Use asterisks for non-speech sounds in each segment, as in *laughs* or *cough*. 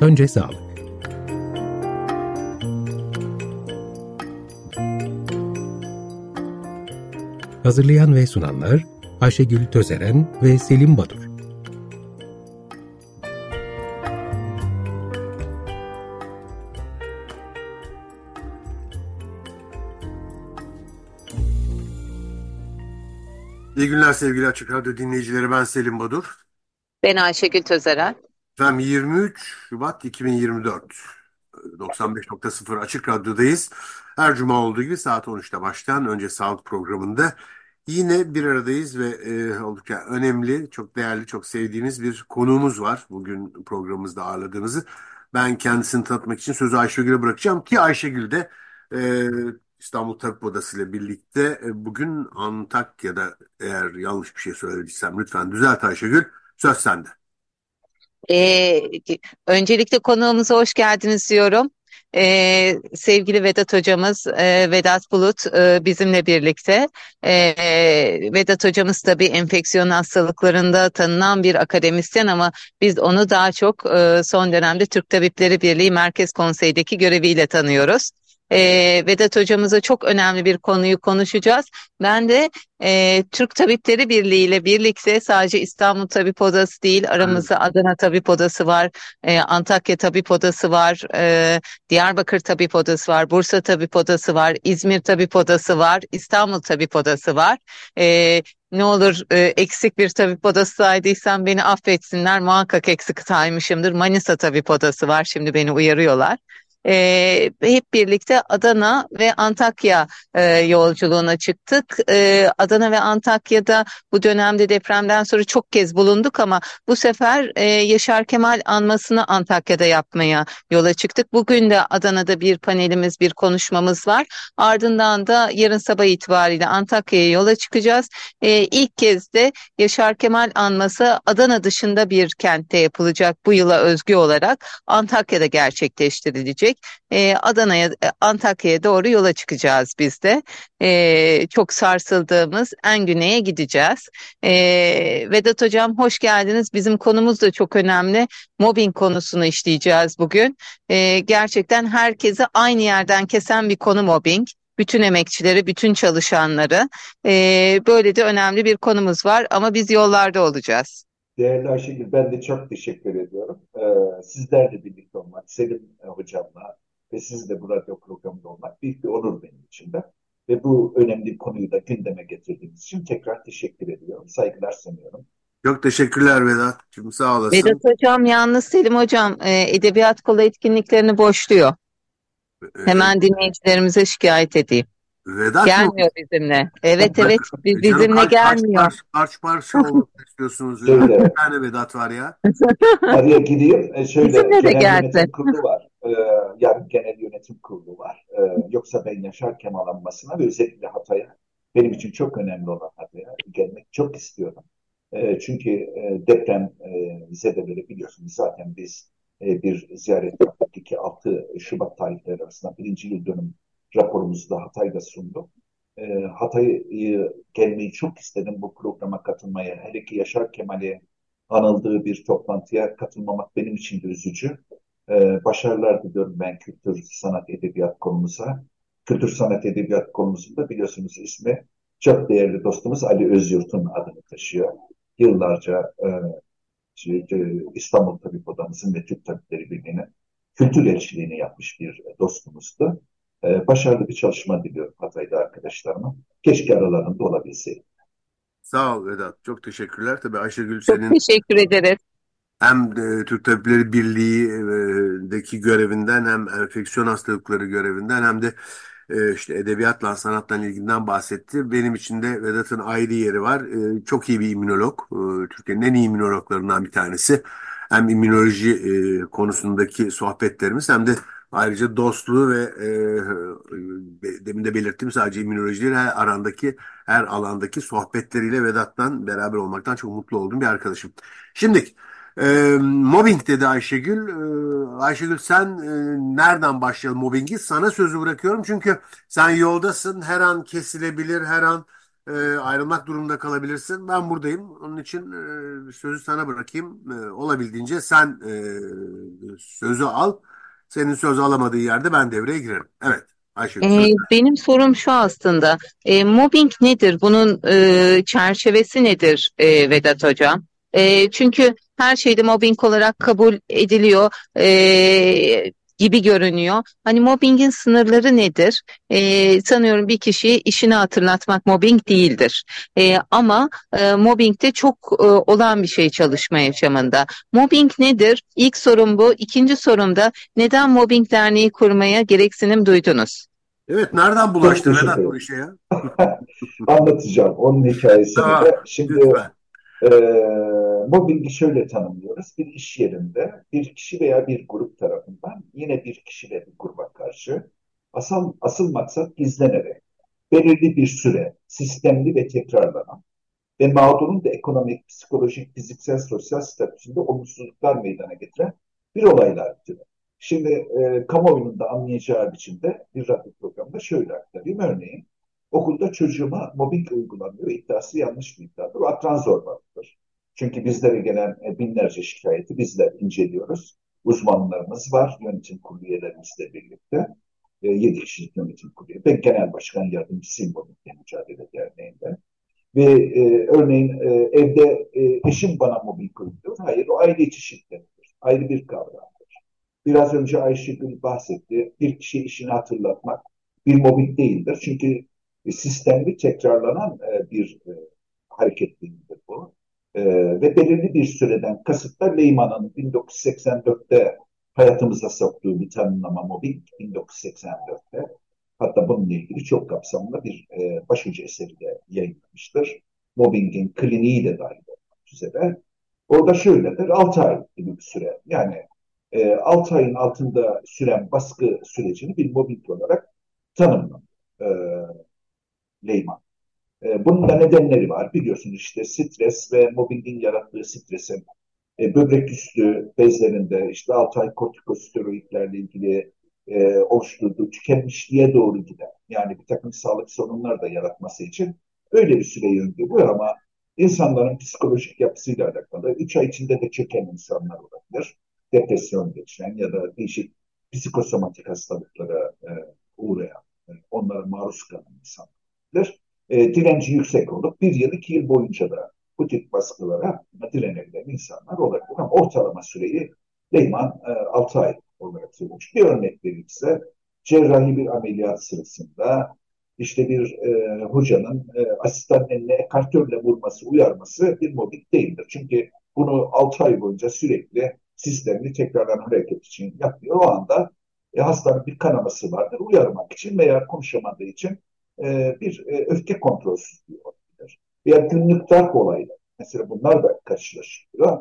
Önce sağlık. Hazırlayan ve sunanlar Ayşegül Tözeren ve Selim Badur. İyi günler sevgili Açık Radyo dinleyicileri. Ben Selim Badur. Ben Ayşegül Tözeren. Efendim 23 Şubat 2024. 95.0 Açık Radyo'dayız. Her cuma olduğu gibi saat 13'te başlayan önce sağlık programında yine bir aradayız ve e, oldukça önemli, çok değerli, çok sevdiğimiz bir konuğumuz var. Bugün programımızda ağırladığınızı. Ben kendisini tanıtmak için sözü Ayşegül'e bırakacağım ki Ayşegül de e, İstanbul Tabip Odası ile birlikte e, bugün Antakya'da eğer yanlış bir şey söylediysem lütfen düzelt Ayşegül. Söz sende. Ee, öncelikle konuğumuza hoş geldiniz diyorum. Ee, sevgili Vedat hocamız e, Vedat Bulut e, bizimle birlikte. E, Vedat hocamız tabii enfeksiyon hastalıklarında tanınan bir akademisyen ama biz onu daha çok e, son dönemde Türk Tabipleri Birliği Merkez Konseyi'deki göreviyle tanıyoruz e, Vedat hocamıza çok önemli bir konuyu konuşacağız. Ben de e, Türk Tabipleri Birliği ile birlikte sadece İstanbul Tabip Odası değil aramızda evet. Adana Tabip Odası var, e, Antakya Tabip Odası var, e, Diyarbakır Tabip Odası var, Bursa Tabip Odası var, İzmir Tabip Odası var, İstanbul Tabip Odası var. E, ne olur e, eksik bir tabip odası saydıysam beni affetsinler muhakkak eksik saymışımdır. Manisa Tabip Odası var şimdi beni uyarıyorlar e, hep birlikte Adana ve Antakya e, yolculuğuna çıktık. E, Adana ve Antakya'da bu dönemde depremden sonra çok kez bulunduk ama bu sefer e, Yaşar Kemal anmasını Antakya'da yapmaya yola çıktık. Bugün de Adana'da bir panelimiz, bir konuşmamız var. Ardından da yarın sabah itibariyle Antakya'ya yola çıkacağız. E, ilk kez de Yaşar Kemal anması Adana dışında bir kentte yapılacak bu yıla özgü olarak Antakya'da gerçekleştirilecek e, Adana'ya, e, Antakya'ya doğru yola çıkacağız biz de. E, çok sarsıldığımız en güneye gideceğiz. E, Vedat Hocam hoş geldiniz. Bizim konumuz da çok önemli. Mobbing konusunu işleyeceğiz bugün. E, gerçekten herkesi aynı yerden kesen bir konu mobbing bütün emekçileri, bütün çalışanları. Ee, böyle de önemli bir konumuz var ama biz yollarda olacağız. Değerli Ayşegül, ben de çok teşekkür ediyorum. Ee, sizlerle birlikte olmak, Selim e, hocamla ve sizle bu radyo programında olmak büyük bir onur benim için de. Ve bu önemli konuyu da gündeme getirdiğiniz için tekrar teşekkür ediyorum. Saygılar sunuyorum. Çok teşekkürler Vedat'cığım sağ olasın. Vedat Hocam yalnız Selim Hocam e, Edebiyat Kolu etkinliklerini boşluyor. Hemen dinleyicilerimize şikayet edeyim. Vedat gelmiyor mı? bizimle. Evet evet bizimle kaç, gelmiyor. Kaç, kaç parça *laughs* olmak istiyorsunuz? Bir tane Vedat var ya. *laughs* Araya gireyim. E, şöyle, Bizimle de gelsin. yönetim kurulu var. Ee, yani genel yönetim kurulu var. Ee, yoksa ben Yaşar Kemal anmasına ve özellikle Hatay'a benim için çok önemli olan Hatay'a gelmek çok istiyorum. Ee, çünkü e, deprem e, zedeleri biliyorsunuz zaten biz e, bir ziyaret yaptık. 2-6 Şubat tarihleri arasında birinci yıl dönüm raporumuzu da Hatay'da sunduk. E, Hatay'a gelmeyi çok istedim bu programa katılmaya. Hele ki Yaşar Kemal'e anıldığı bir toplantıya katılmamak benim için de üzücü. E, başarılar diliyorum ben kültür, sanat, edebiyat konumuza. Kültür, sanat, edebiyat konumuzda biliyorsunuz ismi çok değerli dostumuz Ali Özyurt'un adını taşıyor. Yıllarca e, şey, e, İstanbul Tabip Odamızın ve Türk Tabipleri Birliği'nin kültür elçiliğini yapmış bir dostumuzdu. Ee, başarılı bir çalışma diliyorum Hatay'da arkadaşlarıma. Keşke aralarında olabilseydi. Sağ ol Vedat. Çok teşekkürler. Tabii Ayşegül Çok senin teşekkür ederiz. hem e, Türk Tabipleri Birliği'deki görevinden hem enfeksiyon hastalıkları görevinden hem de e, işte edebiyatla, sanatla ilginden bahsetti. Benim için de Vedat'ın ayrı yeri var. E, çok iyi bir immünolog. E, Türkiye'nin en iyi immünologlarından bir tanesi. Hem immünoloji e, konusundaki sohbetlerimiz hem de Ayrıca dostluğu ve e, demin de belirttiğim sadece immünoloji değil, her arandaki, her alandaki sohbetleriyle Vedat'tan beraber olmaktan çok mutlu olduğum bir arkadaşım. Şimdi e, mobbing dedi Ayşegül. E, Ayşegül sen e, nereden başlayalım mobbingi? Sana sözü bırakıyorum çünkü sen yoldasın. Her an kesilebilir, her an e, ayrılmak durumunda kalabilirsin. Ben buradayım. Onun için e, sözü sana bırakayım. E, olabildiğince sen e, sözü al. Senin sözü alamadığı yerde ben devreye girerim. Evet. Ayşe, Ee, benim sorum şu aslında, e, mobbing nedir? Bunun e, çerçevesi nedir e, Vedat Hocam? E, çünkü her şeyde mobbing olarak kabul ediliyor e, gibi görünüyor. Hani mobbingin sınırları nedir? E, sanıyorum bir kişiye işini hatırlatmak mobbing değildir. E, ama e, mobbing de çok e, olan bir şey çalışma yaşamında. Mobbing nedir? İlk sorum bu. İkinci sorum da neden mobbing derneği kurmaya gereksinim duydunuz? Evet, nereden bulaştı Vedat bu işe ya? *laughs* Anlatacağım onun hikayesini Tamam. Şimdi Lütfen. E, mobbingi şöyle tanımlıyoruz. Bir iş yerinde bir kişi veya bir grup tarafından yine bir kişi ve bir gruba karşı asıl, asıl maksat gizlenerek belirli bir süre sistemli ve tekrarlanan ve mağdurun da ekonomik, psikolojik, fiziksel, sosyal statüsünde olumsuzluklar meydana getiren bir olaylar türü. Şimdi e, kamuoyunun da anlayacağı biçimde bir radyo programında şöyle aktarayım. Örneğin okulda çocuğuma mobbing uygulanıyor iddiası yanlış bir iddiadır. O akran zorbalıktır. Çünkü bizlere gelen e, binlerce şikayeti bizler inceliyoruz. Uzmanlarımız var, yönetim kurulu üyelerimizle birlikte. E, 7 kişilik yönetim kurulu. Ben genel başkan yardımcısıyım mobbingle mücadele derneğinde. Ve e, örneğin e, evde e, eşim bana mobbing uyguluyor. Hayır, o aile içi şiddettir. Ayrı bir kavramdır. Biraz önce Ayşegül bahsetti. Bir kişi işini hatırlatmak bir mobbing değildir. Çünkü e, sistemli tekrarlanan e, bir e, hareket değildir bu. E, ve belirli bir süreden kasıtla Leyman'ın 1984'te hayatımıza soktuğu bir tanımlama mobbing 1984'te. Hatta bununla ilgili çok kapsamlı bir e, başucu eseri de yayınlamıştır. Mobbingin kliniği de dahil olmak üzere. Orada şöyledir, 6 ay gibi bir süre. Yani e, 6 ayın altında süren baskı sürecini bir mobbing olarak tanımlar e, Leyman. E, bunun da nedenleri var. Biliyorsunuz işte stres ve mobbingin yarattığı stresin e, böbrek üstü bezlerinde işte 6 ay kortikosteroidlerle ilgili e, oluşturduğu tükenmişliğe doğru giden yani bir takım sağlık sorunlar da yaratması için öyle bir süreyi öngörüyor ama insanların psikolojik yapısıyla alakalı 3 ay içinde de çöken insanlar olabilir. Depresyon geçiren ya da değişik psikosomatik hastalıklara e, uğrayan, e, onlara maruz kalan insanlar e, direnci yüksek olup bir yıl iki yıl boyunca da bu tip baskılara direnebilen insanlar olabilir. Ama ortalama süreyi Leyman e, 6 ay olarak söylemiş. Bir örnek verirse cerrahi bir ameliyat sırasında işte bir e, hocanın e, asistanın eline ekartörle vurması, uyarması bir mobbing değildir. Çünkü bunu 6 ay boyunca sürekli sistemli tekrarlanan hareket için yapıyor. O anda e, hastanın bir kanaması vardır. Uyarmak için veya konuşamadığı için e, bir e, öfke kontrolsüzlüğü olabilir. Veya günlük darp olayları. Mesela bunlar da karşılaşılıyor.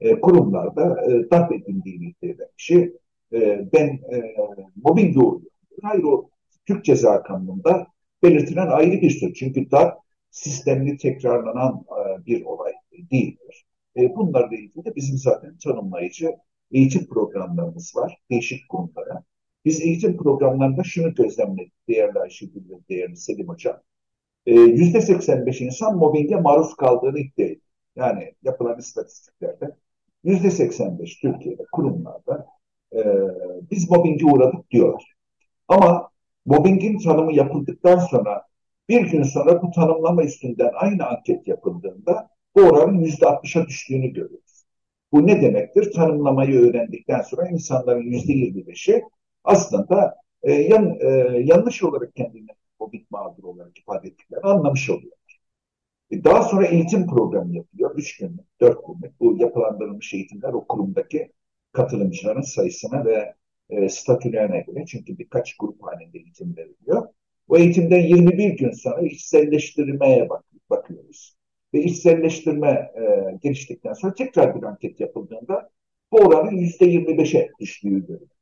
E, kurumlarda e, darp edildiğini iddia eden kişi e, ben e, mobbing uğruyorum. Hayır o Türk Ceza Kanunu'nda belirtilen ayrı bir söz. Çünkü darp sistemli tekrarlanan e, bir olay değildir. E, bunlarla ilgili de bizim zaten tanımlayıcı eğitim programlarımız var değişik konulara. Biz eğitim programlarında şunu gözlemledik değerli Ayşegül değerli Selim Hocam. E, yüzde 85 insan mobbinge maruz kaldığını iddia ediyor. Yani yapılan istatistiklerde yüzde 85 Türkiye'de kurumlarda e, biz mobbinge uğradık diyorlar. Ama mobbingin tanımı yapıldıktan sonra bir gün sonra bu tanımlama üstünden aynı anket yapıldığında bu oranın yüzde 60'a düştüğünü görüyoruz. Bu ne demektir? Tanımlamayı öğrendikten sonra insanların yüzde 25'i aslında e, yan, e, yanlış olarak kendini mobbing mağdur olarak ifade ettiklerini anlamış oluyorlar. E, daha sonra eğitim programı yapılıyor. Üç günlük, dört günlük. Bu yapılandırılmış eğitimler o kurumdaki katılımcıların sayısına ve e, statülerine göre çünkü birkaç grup halinde eğitim veriliyor. O eğitimden 21 gün sonra içselleştirmeye bak bakıyoruz. Ve içselleştirme e, geliştikten sonra tekrar bir anket yapıldığında bu oranın %25'e düştüğü görülüyor.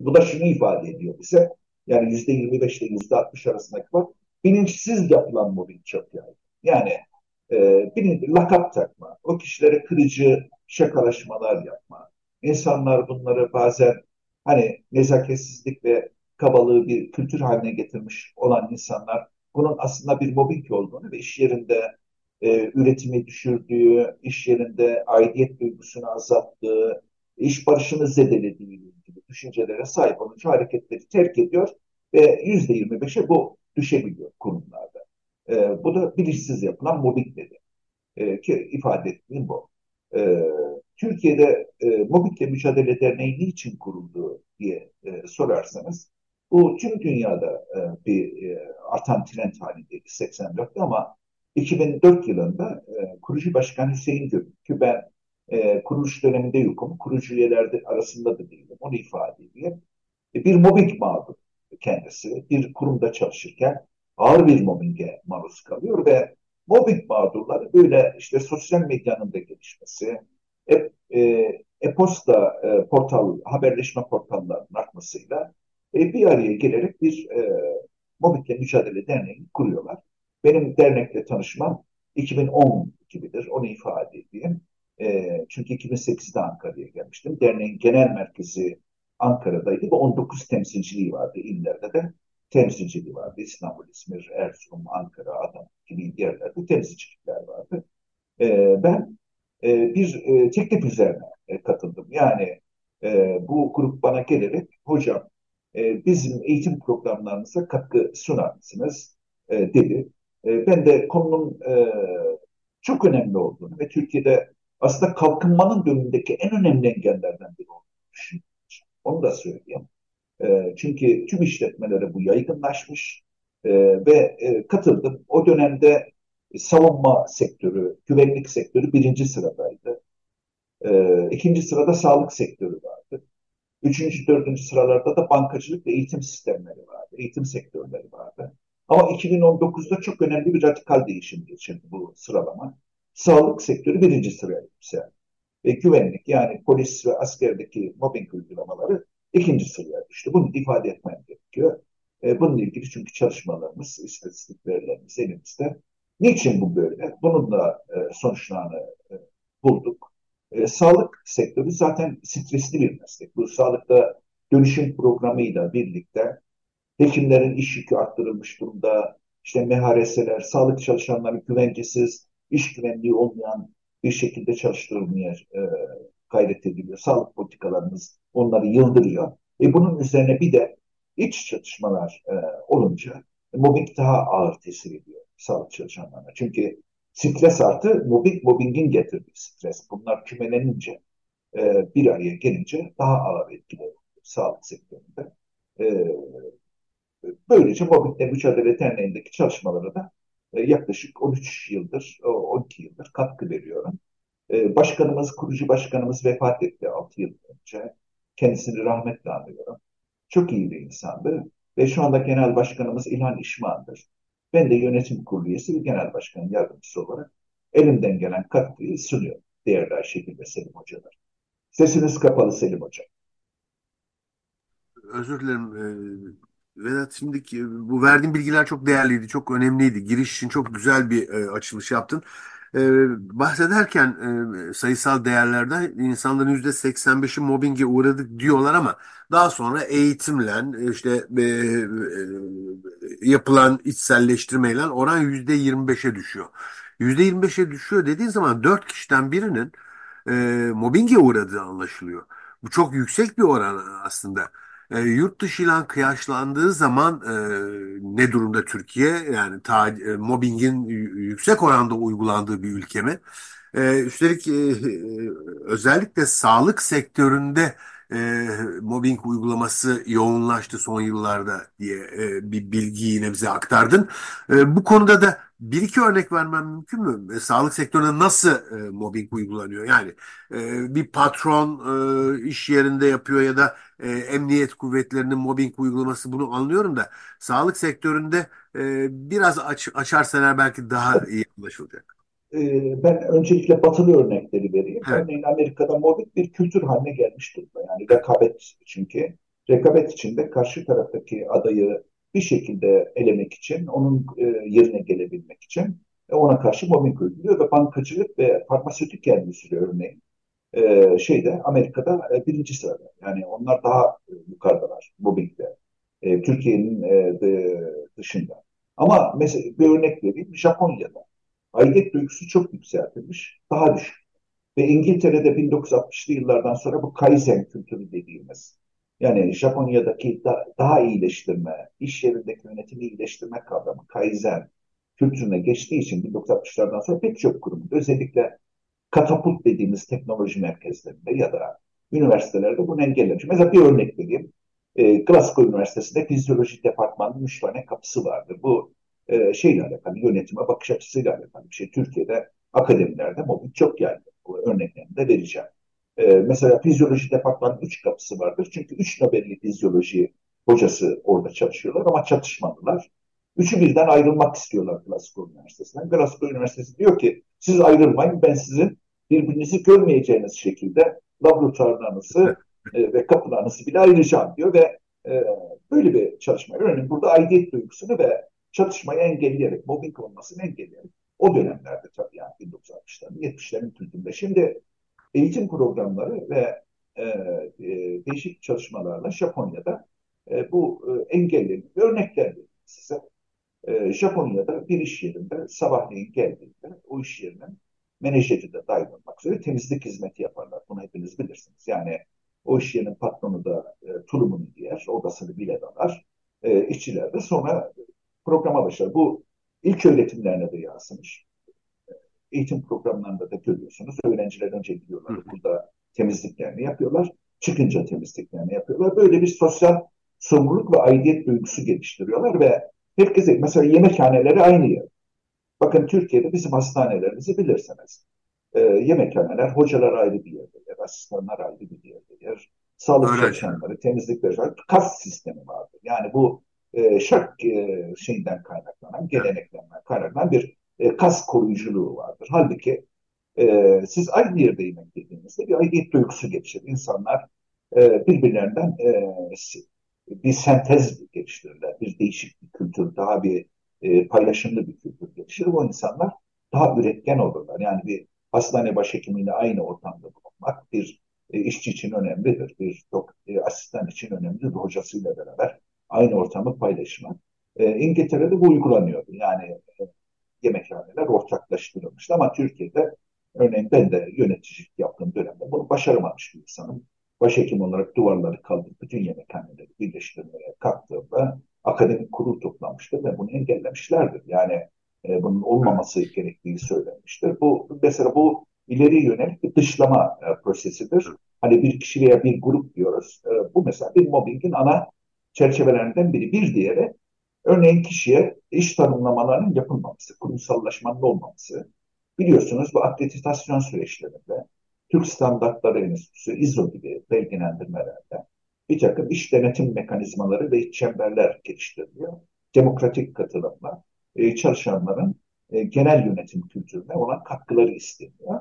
Bu da şunu ifade ediyor bize. Yani %25 ile %60 arasındaki fark bilinçsiz yapılan mobbing çok yaygın. Yani e, bilinç, lakap takma, o kişilere kırıcı şakalaşmalar yapma. İnsanlar bunları bazen hani nezaketsizlik ve kabalığı bir kültür haline getirmiş olan insanlar bunun aslında bir mobbing olduğunu ve iş yerinde e, üretimi düşürdüğü, iş yerinde aidiyet duygusunu azalttığı, iş barışını zedelediği düşüncelere sahip olunca hareketleri terk ediyor ve yüzde yirmi beşe bu düşebiliyor kurumlarda. E, bu da bilinçsiz yapılan mobbing dedi. E, ki ifade ettiğim bu. E, Türkiye'de e, Mobbingle Mücadele Derneği niçin kuruldu diye e, sorarsanız bu tüm dünyada e, bir e, artan trend halindeydi 84'te ama 2004 yılında e, kurucu başkan Hüseyin Gül ki ben e, kuruluş döneminde yokum, kurucu üyeler arasında da değilim, onu ifade edeyim. E, bir mobbing mağdur kendisi, bir kurumda çalışırken ağır bir mobbinge maruz kalıyor ve mobbing mağdurları böyle işte sosyal medyanın da gelişmesi, e, e, e-posta e, portal, haberleşme portallarının artmasıyla e, bir araya gelerek bir e, mobbingle mücadele derneği kuruyorlar. Benim dernekle tanışmam 2010 gibidir, onu ifade. E, çünkü 2008'de Ankara'ya gelmiştim. Derneğin genel merkezi Ankara'daydı ve 19 temsilciliği vardı. İllerde de temsilciliği vardı. İstanbul, İzmir, Erzurum, Ankara, Adana gibi yerlerde temsilcilikler vardı. E, ben e, bir e, teklif üzerine e, katıldım. Yani e, bu grup bana gelerek hocam bizim eğitim programlarımıza katkı sunar mısınız dedi. Ben de konunun çok önemli olduğunu ve Türkiye'de aslında kalkınmanın dönümündeki en önemli engellerden biri olduğunu. Onu da söyleyeyim. E, çünkü tüm işletmelere bu yaygınlaşmış e, ve e, katıldım. O dönemde savunma sektörü, güvenlik sektörü birinci sıradaydı. E, ikinci sırada sağlık sektörü vardı. Üçüncü, dördüncü sıralarda da bankacılık ve eğitim sistemleri vardı, eğitim sektörleri vardı. Ama 2019'da çok önemli bir radikal değişim geçirdi bu sıralama. Sağlık sektörü birinci sıraya yükseldi. Ve güvenlik yani polis ve askerdeki mobbing uygulamaları ikinci sıraya düştü. Bunu ifade etmem gerekiyor. E, bununla ilgili çünkü çalışmalarımız, istatistik verilerimiz elimizde. Niçin bu böyle? Bunun da e, sonuçlarını e, bulduk. E, sağlık sektörü zaten stresli bir meslek. Bu sağlıkta dönüşüm programıyla birlikte hekimlerin iş yükü arttırılmış durumda. İşte MHRS'ler, sağlık çalışanları güvencesiz, iş güvenliği olmayan bir şekilde çalıştırılmaya e, gayret ediliyor. Sağlık politikalarımız onları yıldırıyor. E bunun üzerine bir de iç çatışmalar e, olunca mobbing daha ağır tesir ediyor sağlık çalışanlarına. Çünkü stres artı mobbing, mobbingin getirdiği stres. Bunlar kümelenince e, bir araya gelince daha ağır etkiler sağlık sektöründe. E, böylece mobbingle mücadele derneğindeki çalışmalara da yaklaşık 13 yıldır, 12 yıldır katkı veriyorum. E, başkanımız, kurucu başkanımız vefat etti 6 yıl önce. Kendisini rahmetle anıyorum. Çok iyi bir insandı. Ve şu anda genel başkanımız İlhan İşman'dır. Ben de yönetim kurulu üyesi ve genel başkan yardımcısı olarak elimden gelen katkıyı sunuyorum. Değerli Ayşegül ve Selim hocalar. Sesiniz kapalı Selim hocam. Özür dilerim. Ee, Vedat şimdiki bu verdiğin bilgiler çok değerliydi, çok önemliydi. Giriş için çok güzel bir e, açılış yaptın. Ee, bahsederken e, sayısal değerlerden insanların yüzde 85'i mobbinge uğradık diyorlar ama daha sonra eğitimle işte e, e, yapılan içselleştirmeyle oran yüzde 25'e düşüyor. Yüzde 25'e düşüyor dediğin zaman 4 kişiden birinin e, mobbinge uğradığı anlaşılıyor. Bu çok yüksek bir oran aslında. E, yurt dışı ile kıyaslandığı zaman e, ne durumda Türkiye? Yani ta, e, mobbingin yüksek oranda uygulandığı bir ülke mi? E, üstelik e, özellikle sağlık sektöründe e, mobbing uygulaması yoğunlaştı son yıllarda diye e, bir bilgiyi yine bize aktardın. E, bu konuda da bir iki örnek vermem mümkün mü? E, sağlık sektöründe nasıl e, mobbing uygulanıyor? Yani e, bir patron e, iş yerinde yapıyor ya da e, emniyet kuvvetlerinin mobbing uygulaması bunu anlıyorum da sağlık sektöründe e, biraz aç, açarsan belki daha iyi anlaşılacak. Ee, ben öncelikle batılı örnekleri vereyim. Evet. Örneğin Amerika'da mobbing bir kültür haline gelmiş durumda. Yani rekabet çünkü. Rekabet içinde karşı taraftaki adayı bir şekilde elemek için, onun e, yerine gelebilmek için e, ona karşı mobbing uyguluyor ve bankacılık ve farmasötik endüstri örneğin e, şeyde Amerika'da birinci sırada. Yani onlar daha yukarıdalar mobbingde. Türkiye'nin dışında. Ama mesela bir örnek vereyim. Japonya'da aidiyet duygusu çok yükseltilmiş, daha düşük. Ve İngiltere'de 1960'lı yıllardan sonra bu Kaizen kültürü dediğimiz yani Japonya'daki da, daha iyileştirme, iş yerindeki yönetimi iyileştirme kavramı Kaizen kültürüne geçtiği için 1960'lardan sonra pek çok kurum özellikle katapult dediğimiz teknoloji merkezlerinde ya da üniversitelerde bunu engellemiş. Mesela bir örnek vereyim. E, Glasgow Üniversitesi'nde fizyoloji departmanının üç tane kapısı vardır. Bu e, şeyle alakalı, yönetime bakış açısıyla alakalı bir şey. Türkiye'de akademilerde mobbing çok yaygın. Bu örneklerini de vereceğim. E, mesela fizyoloji departmanının üç kapısı vardır. Çünkü üç Nobel'li fizyoloji hocası orada çalışıyorlar ama çatışmadılar. Üçü birden ayrılmak istiyorlar Glasgow Üniversitesi'nden. Glasgow Üniversitesi diyor ki siz ayrılmayın ben sizin birbirinizi görmeyeceğiniz şekilde laboratuvarlarınızı e, ve kapılarınızı bile ayıracağım diyor ve e, böyle bir çalışma. Örneğin burada aidiyet duygusunu ve çatışmayı engelleyerek, mobbing olmasını engelleyerek o dönemlerde tabii yani 1960'ların 70'lerin kültüründe. Şimdi eğitim programları ve e, e, değişik çalışmalarla Japonya'da e, bu e, engelleniyor. Örnekler size. E, Japonya'da bir iş yerinde sabahleyin geldiğinde o iş yerinin menajeri de dahil olmak üzere temizlik hizmeti yaparlar. Bunu hepiniz bilirsiniz. Yani o iş yerinin patronu da e, tulumunu giyer, odasını bile dalar. E, işçiler de sonra programa başlar. Bu ilk öğretimlerine de yansımış. Eğitim programlarında da görüyorsunuz. Öğrenciler önce gidiyorlar. Burada temizliklerini yapıyorlar. Çıkınca temizliklerini yapıyorlar. Böyle bir sosyal sorumluluk ve aidiyet duygusu geliştiriyorlar ve herkese mesela yemekhaneleri aynı yer. Bakın Türkiye'de bizim hastanelerimizi bilirsiniz. E, yemekhaneler, hocalar ayrı bir yerde yer, asistanlar ayrı bir yerde yer. Sağlık Öyle. çalışanları, temizlikler, kas sistemi vardır. Yani bu e, şark e, şeyinden kaynaklanan, geleneklerden kaynaklanan bir e, kas koruyuculuğu vardır. Halbuki e, siz aynı yerde yemek yediğinizde bir aidiyet duygusu geçir. İnsanlar e, birbirlerinden e, bir sentez geliştirirler. Bir değişik bir kültür, daha bir e, paylaşımlı bir kültür gelişir. O insanlar daha üretken olurlar. Yani bir hastane başhekimiyle aynı ortamda bulunmak bir e, işçi için önemlidir. Bir e, asistan için önemlidir. Hocasıyla beraber aynı ortamı paylaşmak. E, İngiltere'de bu uygulanıyordu. Yani yemekhaneler ortaklaştırılmıştı ama Türkiye'de örneğin ben de yöneticilik yaptığım dönemde bunu başaramamış bir insanım. Başhekim olarak duvarları kaldırıp bütün yemekhaneleri birleştirmeye kalktığımda akademik kurul toplanmıştır ve bunu engellemişlerdir. Yani e, bunun olmaması gerektiği söylenmiştir. Bu mesela bu ileri yönelik bir dışlama e, prosesidir. Hani bir kişi veya bir grup diyoruz. E, bu mesela bir mobbingin ana çerçevelerinden biri. Bir diğeri örneğin kişiye iş tanımlamalarının yapılmaması, kurumsallaşmanın olmaması. Biliyorsunuz bu akreditasyon süreçlerinde Türk Standartları Enstitüsü, İZO gibi belgelendirmelerde bir takım iş denetim mekanizmaları ve çemberler geliştiriliyor. Demokratik katılımla e, çalışanların e, genel yönetim kültürüne olan katkıları isteniyor.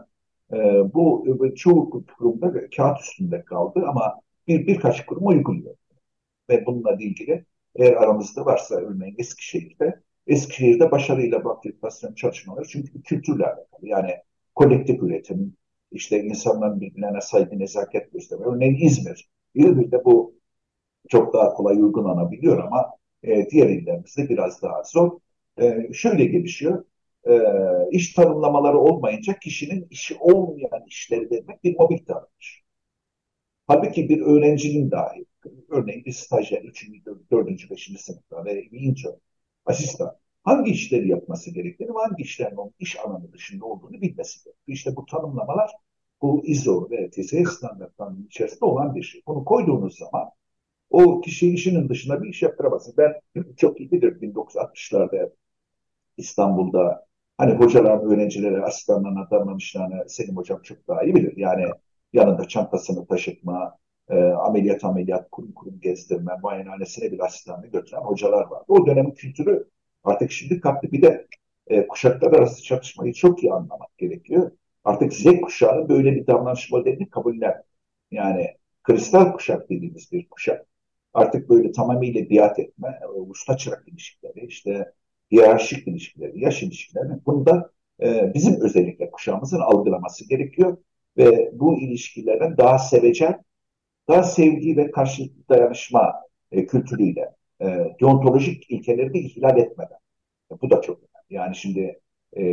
E, bu çoğu kurumda kağıt üstünde kaldı ama bir birkaç kurum uyguluyor. Ve bununla ilgili eğer aramızda varsa örneğin Eskişehir'de Eskişehir'de başarıyla bu akreditasyonu çalışmaları çünkü kültürle alakalı. Yani kolektif üretim, işte insanların birbirlerine saygı, nezaket gösterme. Örneğin İzmir. İzmir'de bu çok daha kolay uygulanabiliyor ama e, diğer illerimizde biraz daha zor. E, şöyle gelişiyor. E, iş tanımlamaları olmayınca kişinin işi olmayan işleri vermek bir mobbing davranış. Halbuki bir öğrencinin dahi, örneğin bir stajyer 3. 4. 5. sınıfta ve bir asistan hangi işleri yapması gerektiğini hangi işlerin onun iş alanı dışında olduğunu bilmesi gerekiyor. İşte bu tanımlamalar bu ISO ve TSE standartlarının içerisinde olan bir şey. Bunu koyduğunuz zaman o kişi işinin dışında bir iş yaptıramazsın. Ben *clears throat* çok iyi bilirim 1960'larda İstanbul'da hani hocaların öğrencilere, asistanlarına davranışlarını Selim Hocam çok daha iyi bilir. Yani yanında çantasını taşıtma, e, ameliyat ameliyat kurum kurum gezdirme, muayenehanesine bir asistanını götüren hocalar vardı. O dönemin kültürü artık şimdi kaptı. Bir de e, kuşaklar arası çatışmayı çok iyi anlamak gerekiyor. Artık Z kuşağı böyle bir davranış modelini kabullen. Yani kristal kuşak dediğimiz bir kuşak. Artık böyle tamamıyla biat etme, e, usta çırak ilişkileri, işte hiyerarşik ilişkileri, yaş ilişkileri bunda e, bizim özellikle kuşağımızın algılaması gerekiyor ve bu ilişkilerin daha sevecen, daha sevgi ve karşılıklı dayanışma e, kültürüyle e, deontolojik ilkeleri de ihlal etmeden Bu da çok önemli. Yani şimdi e,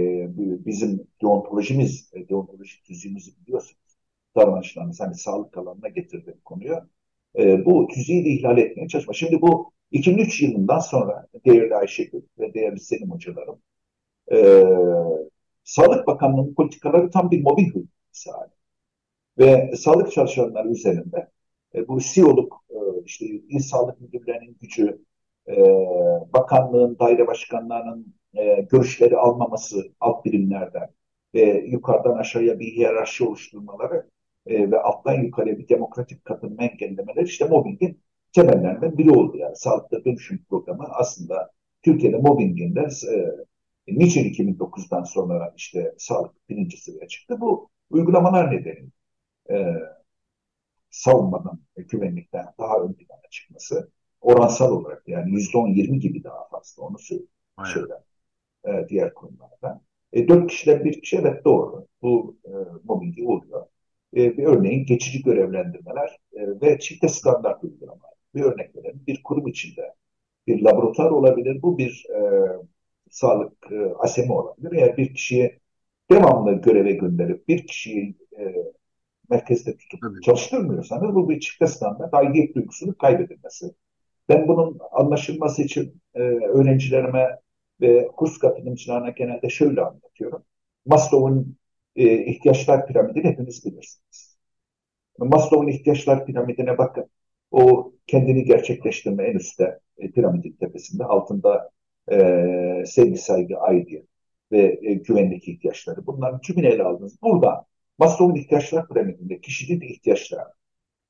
bizim deontolojimiz, e, deontoloji tüzüğümüzü biliyorsunuz. Davranışlarımız hani sağlık alanına getirdiğim konuyu. E, bu tüzüğü de ihlal etmeye çalışma. Şimdi bu 2003 yılından sonra değerli Ayşegül ve değerli Selim hocalarım e, Sağlık Bakanlığı'nın politikaları tam bir mobbing uygulaması hali. Ve sağlık çalışanları üzerinde e, bu CEO'luk, e, işte il sağlık müdürlerinin gücü, e, bakanlığın, daire başkanlarının e, görüşleri almaması alt birimlerden ve yukarıdan aşağıya bir hiyerarşi oluşturmaları e, ve alttan yukarıya bir demokratik katılma engellemeleri işte mobbingin temellerinden biri oldu. Yani sağlıkta dönüşüm programı aslında Türkiye'de mobbingin de e, niçin 2009'dan sonra işte sağlık birinci çıktı? Bu uygulamalar nedeniyle e, savunmadan ve güvenlikten daha ön plana çıkması oransal olarak yani yüzde on yirmi gibi daha fazla onu söyler e, diğer konularda. E, dört kişiden bir kişi evet doğru. Bu e, mobbingi oluyor. E, bir örneğin geçici görevlendirmeler e, ve çifte standart uygulamalar. Bir örnek verelim. Bir kurum içinde bir laboratuvar olabilir. Bu bir e, sağlık e, asemi olabilir. Eğer bir kişiye devamlı göreve gönderip bir kişiyi e, merkezde tutup Tabii. çalıştırmıyorsanız bu bir çifte standart aidiyet duygusunun kaybedilmesi. Ben bunun anlaşılması için e, öğrencilerime ve kurs katılımcılarına genelde şöyle anlatıyorum. Maslow'un e, ihtiyaçlar piramidini hepiniz bilirsiniz. Maslow'un ihtiyaçlar piramidine bakın. O kendini gerçekleştirme en üstte e, piramidin tepesinde altında e, sevgi, saygı, aidiyet ve e, güvenlik ihtiyaçları. Bunların tümünü ele aldınız. Burada Maslow'un ihtiyaçlar piramidinde kişinin ihtiyaçlarını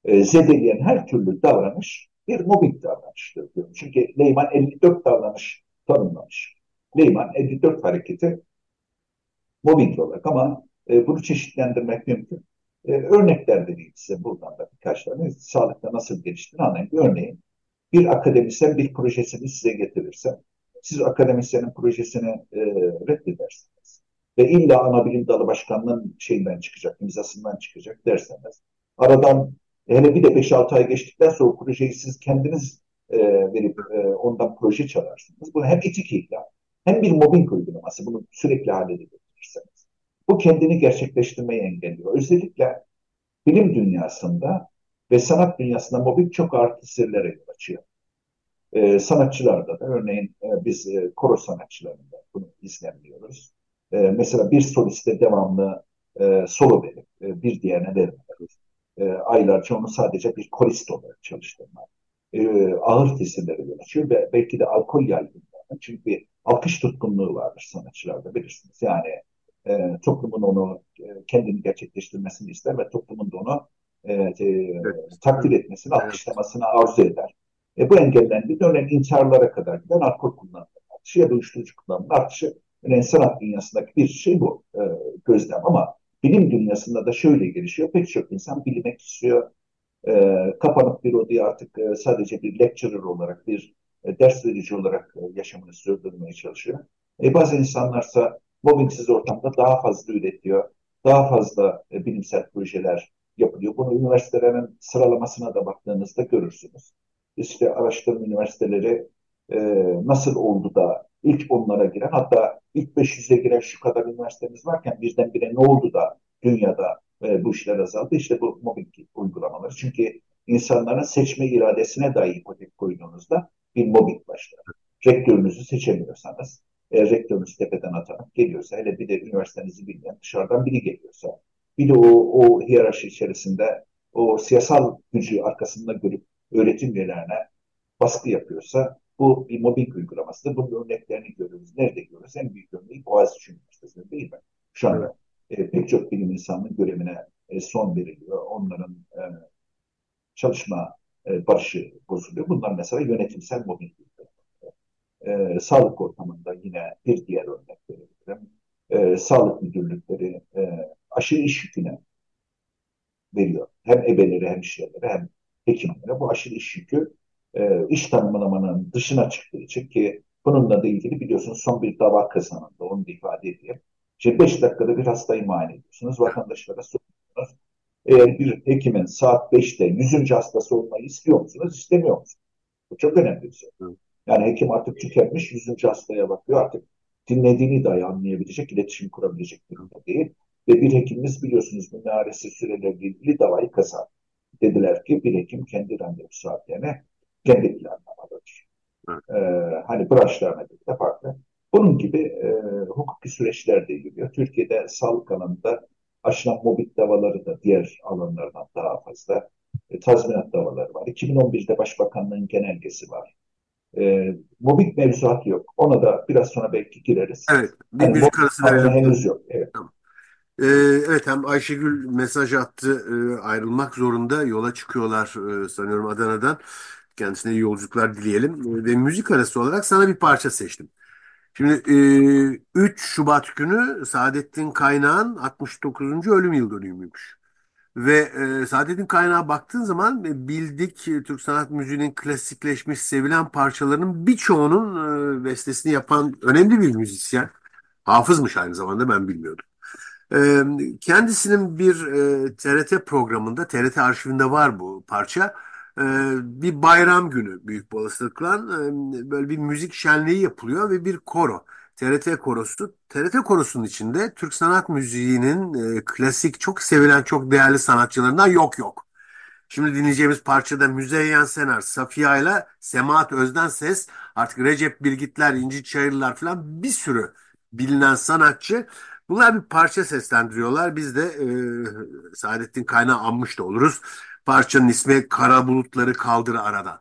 e, zedeleyen her türlü davranış bir mobbing davranıştır diyorum. Çünkü Leyman 54 davranış tanımlamış. Leyman 54 hareketi mobbing olarak ama e, bunu çeşitlendirmek mümkün. E, örnekler vereyim size buradan da birkaç tane. Sağlıkta nasıl geliştiğini anlayın. Örneğin bir akademisyen bir projesini size getirirse siz akademisyenin projesini e, reddedersiniz. Ve illa ana bilim dalı başkanlığının şeyinden çıkacak, imzasından çıkacak derseniz. Aradan hele bir de 5-6 ay geçtikten sonra projeyi siz kendiniz e, verip e, ondan proje çalarsınız. Bu hem etik ihlal hem bir mobbing uygulaması. Bunu sürekli hale getirirseniz. Bu kendini gerçekleştirmeyi engelliyor. Özellikle bilim dünyasında ve sanat dünyasında mobbing çok ağır tesirlere yol açıyor. Ee, sanatçılarda da örneğin e, biz e, koro sanatçılarında bunu izlemiyoruz. E, mesela bir soliste devamlı e, solo verip e, bir diğerine vermiyoruz. E, aylarca onu sadece bir korist olarak çalıştırmak. E, ağır tesirlere yol açıyor ve belki de alkol yaygınlığına. Çünkü bir alkış tutkunluğu vardır sanatçılarda bilirsiniz. Yani e, toplumun onu e, kendini gerçekleştirmesini ister ve toplumun da onu e, e, evet. takdir etmesini, alkışlamasını arzu eder. E, bu engellendi. Örneğin intiharlara kadar giden alkol kullanımı artışı ya da uyuşturucu kullanımı artışı. Örneğin sanat dünyasındaki bir şey bu e, gözlem ama bilim dünyasında da şöyle gelişiyor. Pek çok insan bilmek istiyor. E, kapanıp bir odaya artık e, sadece bir lecturer olarak, bir e, ders verici olarak e, yaşamını sürdürmeye çalışıyor. E, bazı insanlarsa mobbingsiz ortamda daha fazla üretiyor. Daha fazla e, bilimsel projeler yapılıyor. Bunu üniversitelerin sıralamasına da baktığınızda görürsünüz. İşte araştırma üniversiteleri e, nasıl oldu da ilk onlara giren hatta ilk 500'e giren şu kadar üniversitemiz varken birdenbire ne oldu da dünyada e, bu işler azaldı? İşte bu mobbing uygulamaları. Çünkü insanların seçme iradesine dahi ipotek koyduğunuzda bir mobbing başlar. Rektörünüzü seçemiyorsanız, eğer rektörünüz tepeden atanıp geliyorsa, hele bir de üniversitenizi bilmeyen dışarıdan biri geliyorsa, bir de o, o hiyerarşi içerisinde o siyasal gücü arkasında görüp öğretim üyelerine baskı yapıyorsa bu bir mobbing uygulamasıdır. Bunun örneklerini görüyoruz. Nerede görüyoruz? En büyük örneği Boğaziçi Üniversitesi'nde değil mi? Şu anda e, pek çok bilim insanının görevine e, son veriliyor. Onların e, çalışma e, barışı bozuluyor. Bunlar mesela yönetimsel mobbing e, sağlık ortamında yine bir diğer örnek verebilirim. E, sağlık müdürlükleri e, aşırı iş yüküne veriyor. Hem ebeleri hem işyerleri hem hekimlere. Bu aşırı iş yükü e, iş tanımlamanın dışına çıktığı için ki bununla da ilgili biliyorsunuz son bir dava kazanıldı. Onu da ifade edeyim. İşte 5 dakikada bir hastayı muayene ediyorsunuz. Vatandaşlara soruyorsunuz. Eğer bir hekimin saat 5'te 100. hastası olmayı istiyor musunuz, istemiyor musunuz? Bu çok önemli bir soru. Yani hekim artık tükenmiş, yüzüncü hastaya bakıyor. Artık dinlediğini dahi anlayabilecek, iletişim kurabilecek durumda değil. Ve bir hekimimiz biliyorsunuz minaresi sürelerle ilgili davayı kazandı. Dediler ki bir hekim kendi randevu saatlerine kendi planlamalıdır. Ee, hani branşlarına göre de farklı. Bunun gibi e, hukuki süreçler de yürüyor. Türkiye'de sağlık alanında aşılan mobbing davaları da diğer alanlardan daha fazla e, tazminat davaları var. 2011'de Başbakanlığın genelgesi var. E, mobbing mevzuatı yok. Ona da biraz sonra belki gireriz. Evet. Bir yani verelim. Henüz yok. Evet. Tamam. Ee, evet hem Ayşegül mesaj attı e, ayrılmak zorunda yola çıkıyorlar e, sanıyorum Adana'dan. Kendisine iyi yolculuklar dileyelim. Ve müzik arası olarak sana bir parça seçtim. Şimdi e, 3 Şubat günü Saadettin Kaynağ'ın 69. ölüm yıl dönümüymüş. Ve e, Saadettin Kaynağ'a baktığın zaman e, bildik e, Türk sanat müziğinin klasikleşmiş sevilen parçalarının birçoğunun e, bestesini yapan önemli bir müzisyen. Hafızmış aynı zamanda ben bilmiyordum. E, kendisinin bir e, TRT programında, TRT arşivinde var bu parça. E, bir bayram günü büyük olasılıkla e, böyle bir müzik şenliği yapılıyor ve bir koro. TRT korosu. TRT korosunun içinde Türk sanat müziğinin e, klasik, çok sevilen, çok değerli sanatçılarından yok yok. Şimdi dinleyeceğimiz parçada Müzeyyen Senar, Safiye ile Semahat Özden Ses, artık Recep Bilgitler, İnci Çayırlar falan bir sürü bilinen sanatçı. Bunlar bir parça seslendiriyorlar. Biz de e, Saadettin Kaynağı anmış da oluruz. Parçanın ismi Kara Bulutları Kaldır Aradan.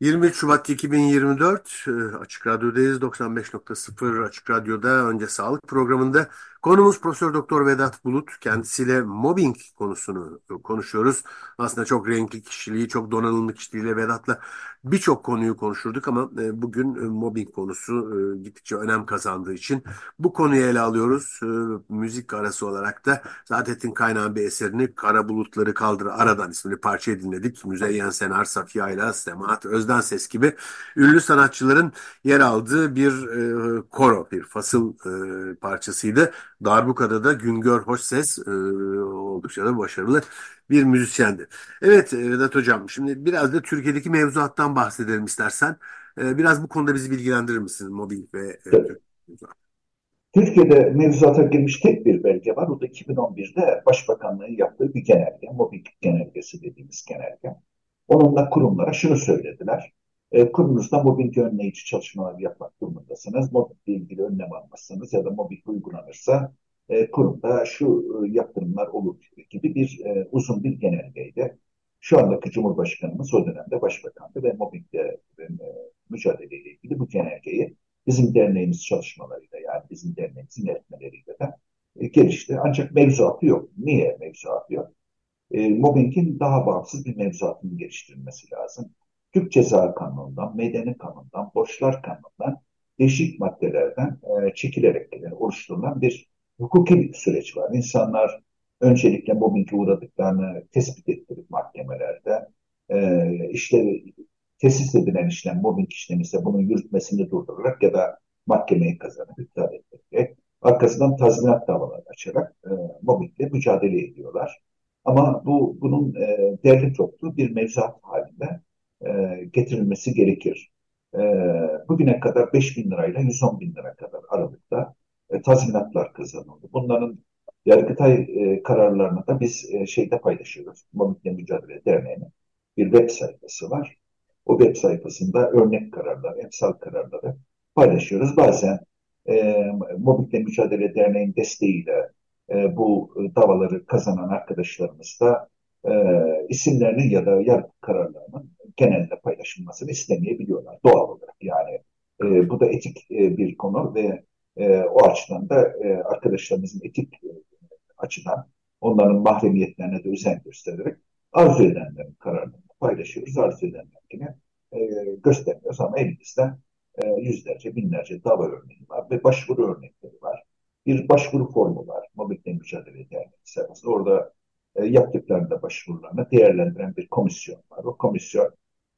23 Şubat 2024 e, Açık Radyo'dayız. 95.0 Açık Radyo'da önce sağlık programında konumuz Profesör Doktor Vedat Bulut. Kendisiyle mobbing konusunu konuşuyoruz. Aslında çok renkli kişiliği, çok donanımlı kişiliğiyle Vedat'la birçok konuyu konuşurduk ama e, bugün e, mobbing konusu gittikçe önem kazandığı için bu konuyu ele alıyoruz. Müzik arası olarak da Saadettin Kaynağ'ın bir eserini Kara Bulutları Kaldır Aradan isimli parçayı dinledik. Müzeyyen Senar, Safiye Ayla, Semahat Özden Ses gibi ünlü sanatçıların yer aldığı bir e, koro, bir fasıl e, parçasıydı. Darbuka'da da Güngör Hoşses e, oldukça da başarılı bir müzisyendi. Evet e, Vedat Hocam, şimdi biraz da Türkiye'deki mevzuattan bahsedelim istersen. E, biraz bu konuda bizi bilgilendirir misin? Mobbing ve e, Türkiye'de mevzuata girmiş tek bir belge var. O da 2011'de Başbakanlığın yaptığı bir genelge, mobbing genelgesi dediğimiz genelge. Onunla kurumlara şunu söylediler. E, kurumunuzda mobbing önleyici çalışmalar yapmak durumundasınız. Mobbingle ilgili önlem almazsanız ya da mobbing uygulanırsa e, kurumda şu e, yaptırımlar olur gibi bir e, uzun bir genelgeydi. Şu andaki Cumhurbaşkanımız o dönemde başbakandı ve mobbingle e, mücadeleyle ilgili bu genelgeyi bizim derneğimiz çalışmalarıyla yani bizim derneğimizin etmeleriyle de e, gelişti. Ancak mevzuatı yok. Niye mevzuatı yok? e, mobbingin daha bağımsız bir mevzuatının geliştirilmesi lazım. Türk Ceza Kanunu'ndan, Medeni Kanunu'ndan, Borçlar Kanunu'ndan değişik maddelerden e, çekilerek yani oluşturulan bir hukuki süreç var. İnsanlar öncelikle mobbinge uğradıklarını tespit ettirip mahkemelerde e, işte tesis edilen işlem mobbing işlemi ise bunun yürütmesini durdurarak ya da mahkemeyi kazanıp iptal ettirerek arkasından tazminat davaları açarak e, mobbingle mücadele ediyorlar. Ama bu bunun e, derli toplu bir mevzuat halinde e, getirilmesi gerekir. E, bugüne kadar 5 bin lirayla 110 bin lira kadar aralıkta e, tazminatlar kazanıldı. Bunların Yargıtay e, kararlarını da biz e, şeyde paylaşıyoruz. Mobbingle Mücadele Derneği'nin bir web sayfası var. O web sayfasında örnek kararlar, emsal kararları paylaşıyoruz. Bazen e, Mobbingle Mücadele Derneği'nin desteğiyle e, bu davaları kazanan arkadaşlarımız da e, isimlerinin ya da yargı kararlarının genelde paylaşılmasını istemeyebiliyorlar doğal olarak. Yani e, bu da etik e, bir konu ve e, o açıdan da e, arkadaşlarımızın etik e, açıdan onların mahremiyetlerine de özen göstererek arzu edenlerin kararlarını paylaşıyoruz. Arzu edenlerine e, göstermiyoruz ama elimizde e, yüzlerce, binlerce dava örneği var ve başvuru örnekleri var bir başvuru formu var. Mobbingle Mücadele Derneği sayfasında. Orada e, yaptıklarında başvurularını değerlendiren bir komisyon var. O komisyon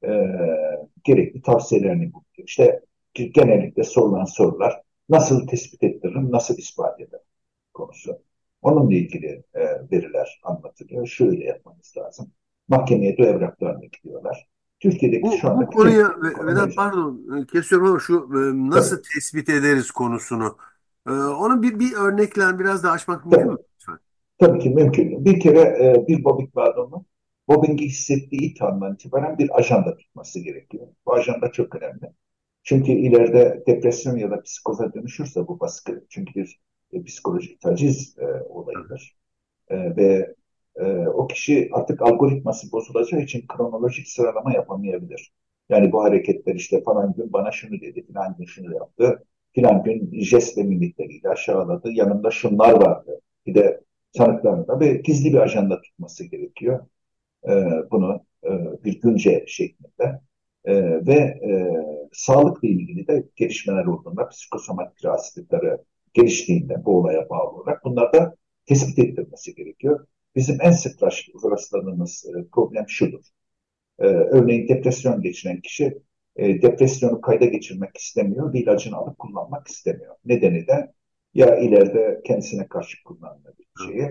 e, gerekli tavsiyelerini buluyor. İşte genellikle sorulan sorular nasıl tespit ettiririm, nasıl ispat ederim konusu. Onunla ilgili e, veriler anlatılıyor. Şöyle yapmanız lazım. Mahkemeye de evraklarını gidiyorlar. Türkiye'deki Bu, şu anda bu konuya Vedat pardon kesiyorum ama şu e, nasıl Tabii. tespit ederiz konusunu. Ee, onu bir, bir örnekle biraz daha açmak mümkün mü? Tabii ki mümkün. Bir kere e, bir mobbing mağdurunun mobbingi hissettiği ilk andan itibaren bir ajanda tutması gerekiyor. Bu ajanda çok önemli. Çünkü ileride depresyon ya da psikoza dönüşürse bu baskı, çünkü bir e, psikolojik taciz e, olayıdır. E, ve e, o kişi artık algoritması bozulacağı için kronolojik sıralama yapamayabilir. Yani bu hareketler işte falan gün bana şunu dedi, filan gün şunu yaptı, filan gün jest ve mimikleriyle aşağıladı, yanında şunlar vardı. Bir de tanıklarında ve gizli bir ajanda tutması gerekiyor. E, bunu e, bir günce şeklinde. E, ve e, sağlıkla ilgili de gelişmeler olduğunda, psikosomatik rahatsızlıkları geliştiğinde bu olaya bağlı olarak bunlar da tespit edilmesi gerekiyor. Bizim en sık rastladığımız e, problem şudur. E, örneğin depresyon geçiren kişi e, depresyonu kayda geçirmek istemiyor ve ilacını alıp kullanmak istemiyor. Nedeni de ya ileride kendisine karşı kullanılabilecek şeyi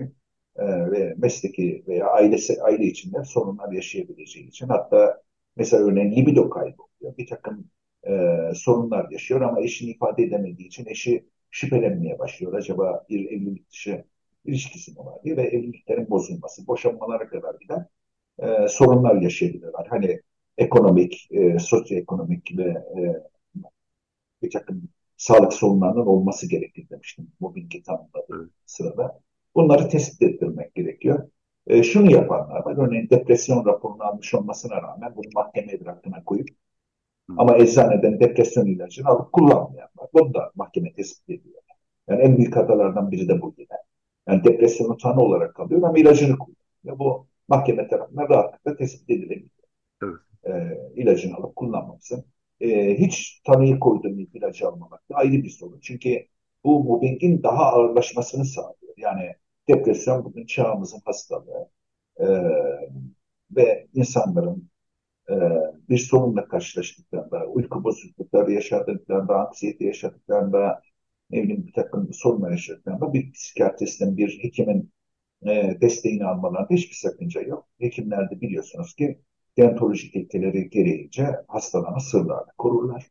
e, ve mesleki veya ailesi, aile içinde sorunlar yaşayabileceği için hatta mesela örneğin libido kaybı oluyor. Bir takım e, sorunlar yaşıyor ama eşini ifade edemediği için eşi şüphelenmeye başlıyor. Acaba bir evlilik dışı ilişkisi mi var diye ve evliliklerin bozulması, boşanmalara kadar giden e, sorunlar yaşayabilirler. Hani ekonomik, e, sosyoekonomik ve e, bir takım sağlık sorunlarının olması gerekir demiştim mobbingi tanımladığı sırada. Bunları tespit ettirmek gerekiyor. E, şunu yapanlar var. Örneğin depresyon raporunu almış olmasına rağmen bunu mahkeme idrakına koyup Hı. ama eczaneden depresyon ilacını alıp kullanmayanlar. Bunu da mahkeme tespit ediyor. Yani en büyük hatalardan biri de bu yine. Yani depresyonu tanı olarak kalıyor ama ilacını kullanıyor. Bu mahkeme tarafından rahatlıkla tespit edilebiliyor. Evet. E, ilacını alıp kullanmaması. E, hiç tanıyı koyduğum ilacı almamak da ayrı bir sorun. Çünkü bu mobbingin daha ağırlaşmasını sağlıyor. Yani depresyon bugün çağımızın hastalığı e, ve insanların e, bir sorunla karşılaştıklarında, uyku bozuklukları yaşadıklarında, anksiyete yaşadıklarında, ne bileyim bir takım sorunlar yaşadıklarında bir psikiyatristin, bir hekimin e, desteğini almalarında hiçbir sakınca yok. Hekimler de biliyorsunuz ki deontolojik ilkeleri gereğince hastalarını sırlarını korurlar.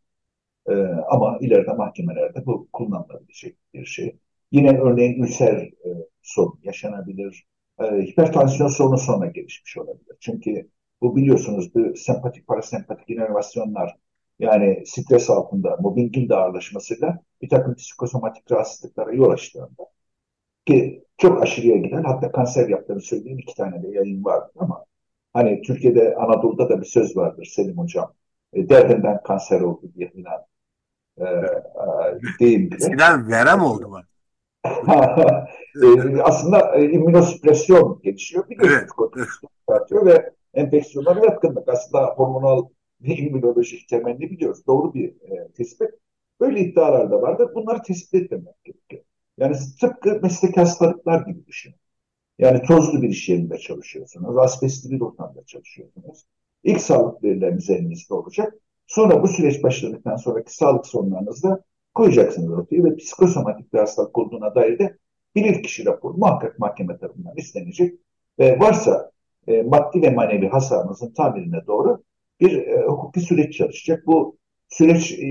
E, ama ileride mahkemelerde bu kullanılabilecek bir şey. Yine örneğin ülser e, sorun yaşanabilir. E, hipertansiyon sorunu sonra gelişmiş olabilir. Çünkü bu biliyorsunuz bu sempatik parasempatik inervasyonlar yani stres altında mobbingin de ağırlaşmasıyla bir takım psikosomatik rahatsızlıklara yol açtığında ki çok aşırıya giden hatta kanser yaptığını söylediğim iki tane de yayın vardı ama hani Türkiye'de Anadolu'da da bir söz vardır Selim Hocam e, derdinden kanser oldu diye filan e, e, deyim bile. Eskiden verem oldu var. *laughs* e, aslında e, immünosüpresyon gelişiyor. Biliyorsunuz evet. artıyor ve enfeksiyonlara yatkınlık. Aslında hormonal ve immünolojik temelini biliyoruz. Doğru bir e, tespit. Böyle iddialar da vardır. Bunları tespit etmemek gerekiyor. Yani tıpkı meslek hastalıklar gibi düşünün. Yani tozlu bir iş yerinde çalışıyorsunuz, asbestli bir ortamda çalışıyorsunuz. İlk sağlık verileriniz elinizde olacak. Sonra bu süreç başladıktan sonraki sağlık sorunlarınızda koyacaksınız ortaya ve psikosomatik bir hastalık olduğuna dair de bilir kişi raporu muhakkak mahkeme tarafından istenecek. Ve varsa e, maddi ve manevi hasarınızın tamirine doğru bir e, hukuki süreç çalışacak. Bu süreç e,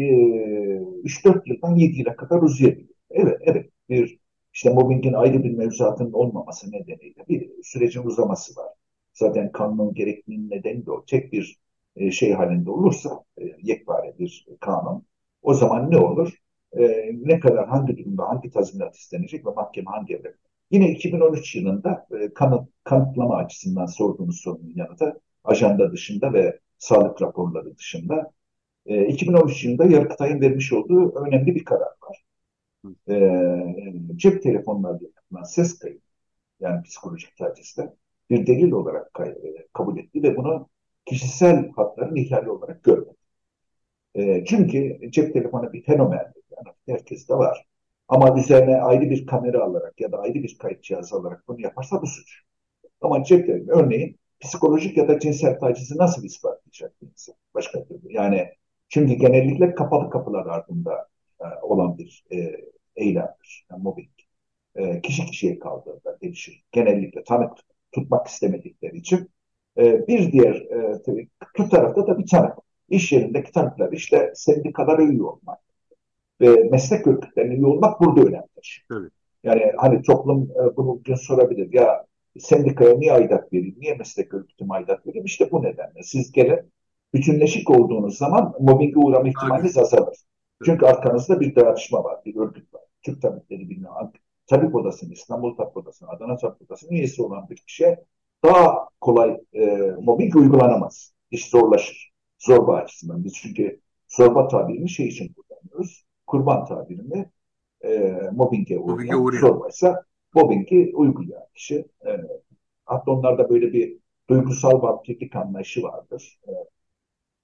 3-4 yıldan 7 yıla kadar uzayabilir. Evet, evet. Bir işte mobbingin ayrı bir mevzuatının olmaması nedeniyle bir sürecin uzaması var. Zaten kanunun gerekliliğinin nedeni de o. Tek bir e, şey halinde olursa e, yekpare bir kanun o zaman ne olur? E, ne kadar hangi durumda hangi tazminat istenecek ve mahkeme hangi evre? Yine 2013 yılında kanıt, kanıtlama açısından sorduğunuz sorunun yanıtı ajanda dışında ve sağlık raporları dışında e, 2013 yılında Yargıtay'ın vermiş olduğu önemli bir karar var. E, cep telefonlarıyla yapılan ses kaydı yani psikolojik tacizde bir delil olarak kay, e, kabul etti ve bunu kişisel hakların ihlali olarak görmedi. E, çünkü cep telefonu bir fenomendir. Yani herkes de var. Ama üzerine ayrı bir kamera alarak ya da ayrı bir kayıt cihazı alarak bunu yaparsa bu suç. Ama cep telefonu örneğin psikolojik ya da cinsel tacizi nasıl ispatlayacak bir insan? Başka türlü. Yani çünkü genellikle kapalı kapılar ardında e, olan bir e, eylemdir. Yani mobbing. E, kişi kişiye kaldığında değişir. Genellikle tanık tutmak istemedikleri için E, bir diğer e, tabii, kötü tarafta da bir tanık. İş yerindeki tanıklar işte sendikalara üye olmak ve meslek örgütlerine üye olmak burada önemlidir. Evet. Yani hani toplum e, bunu bugün sorabilir. Ya sendikaya niye aidat vereyim? Niye meslek örgütüme aidat vereyim? İşte bu nedenle. Siz gelin bütünleşik olduğunuz zaman mobbinge uğrama ihtimaliniz azalır. Çünkü arkanızda bir dayanışma var, bir örgüt var. Türk Tabipleri Birliği, Tabip Odası'nın, İstanbul Tabip Odası'nın, Adana Tabip Odası'nın üyesi olan bir kişiye daha kolay e, mobbing uygulanamaz. İş zorlaşır. Zorba açısından. Biz çünkü zorba tabirini şey için kullanıyoruz. Kurban tabirini e, mobbinge uğrayan, zorbaysa mobbingi uygulayan kişi. E, hatta onlarda böyle bir duygusal vampirlik anlayışı vardır. E,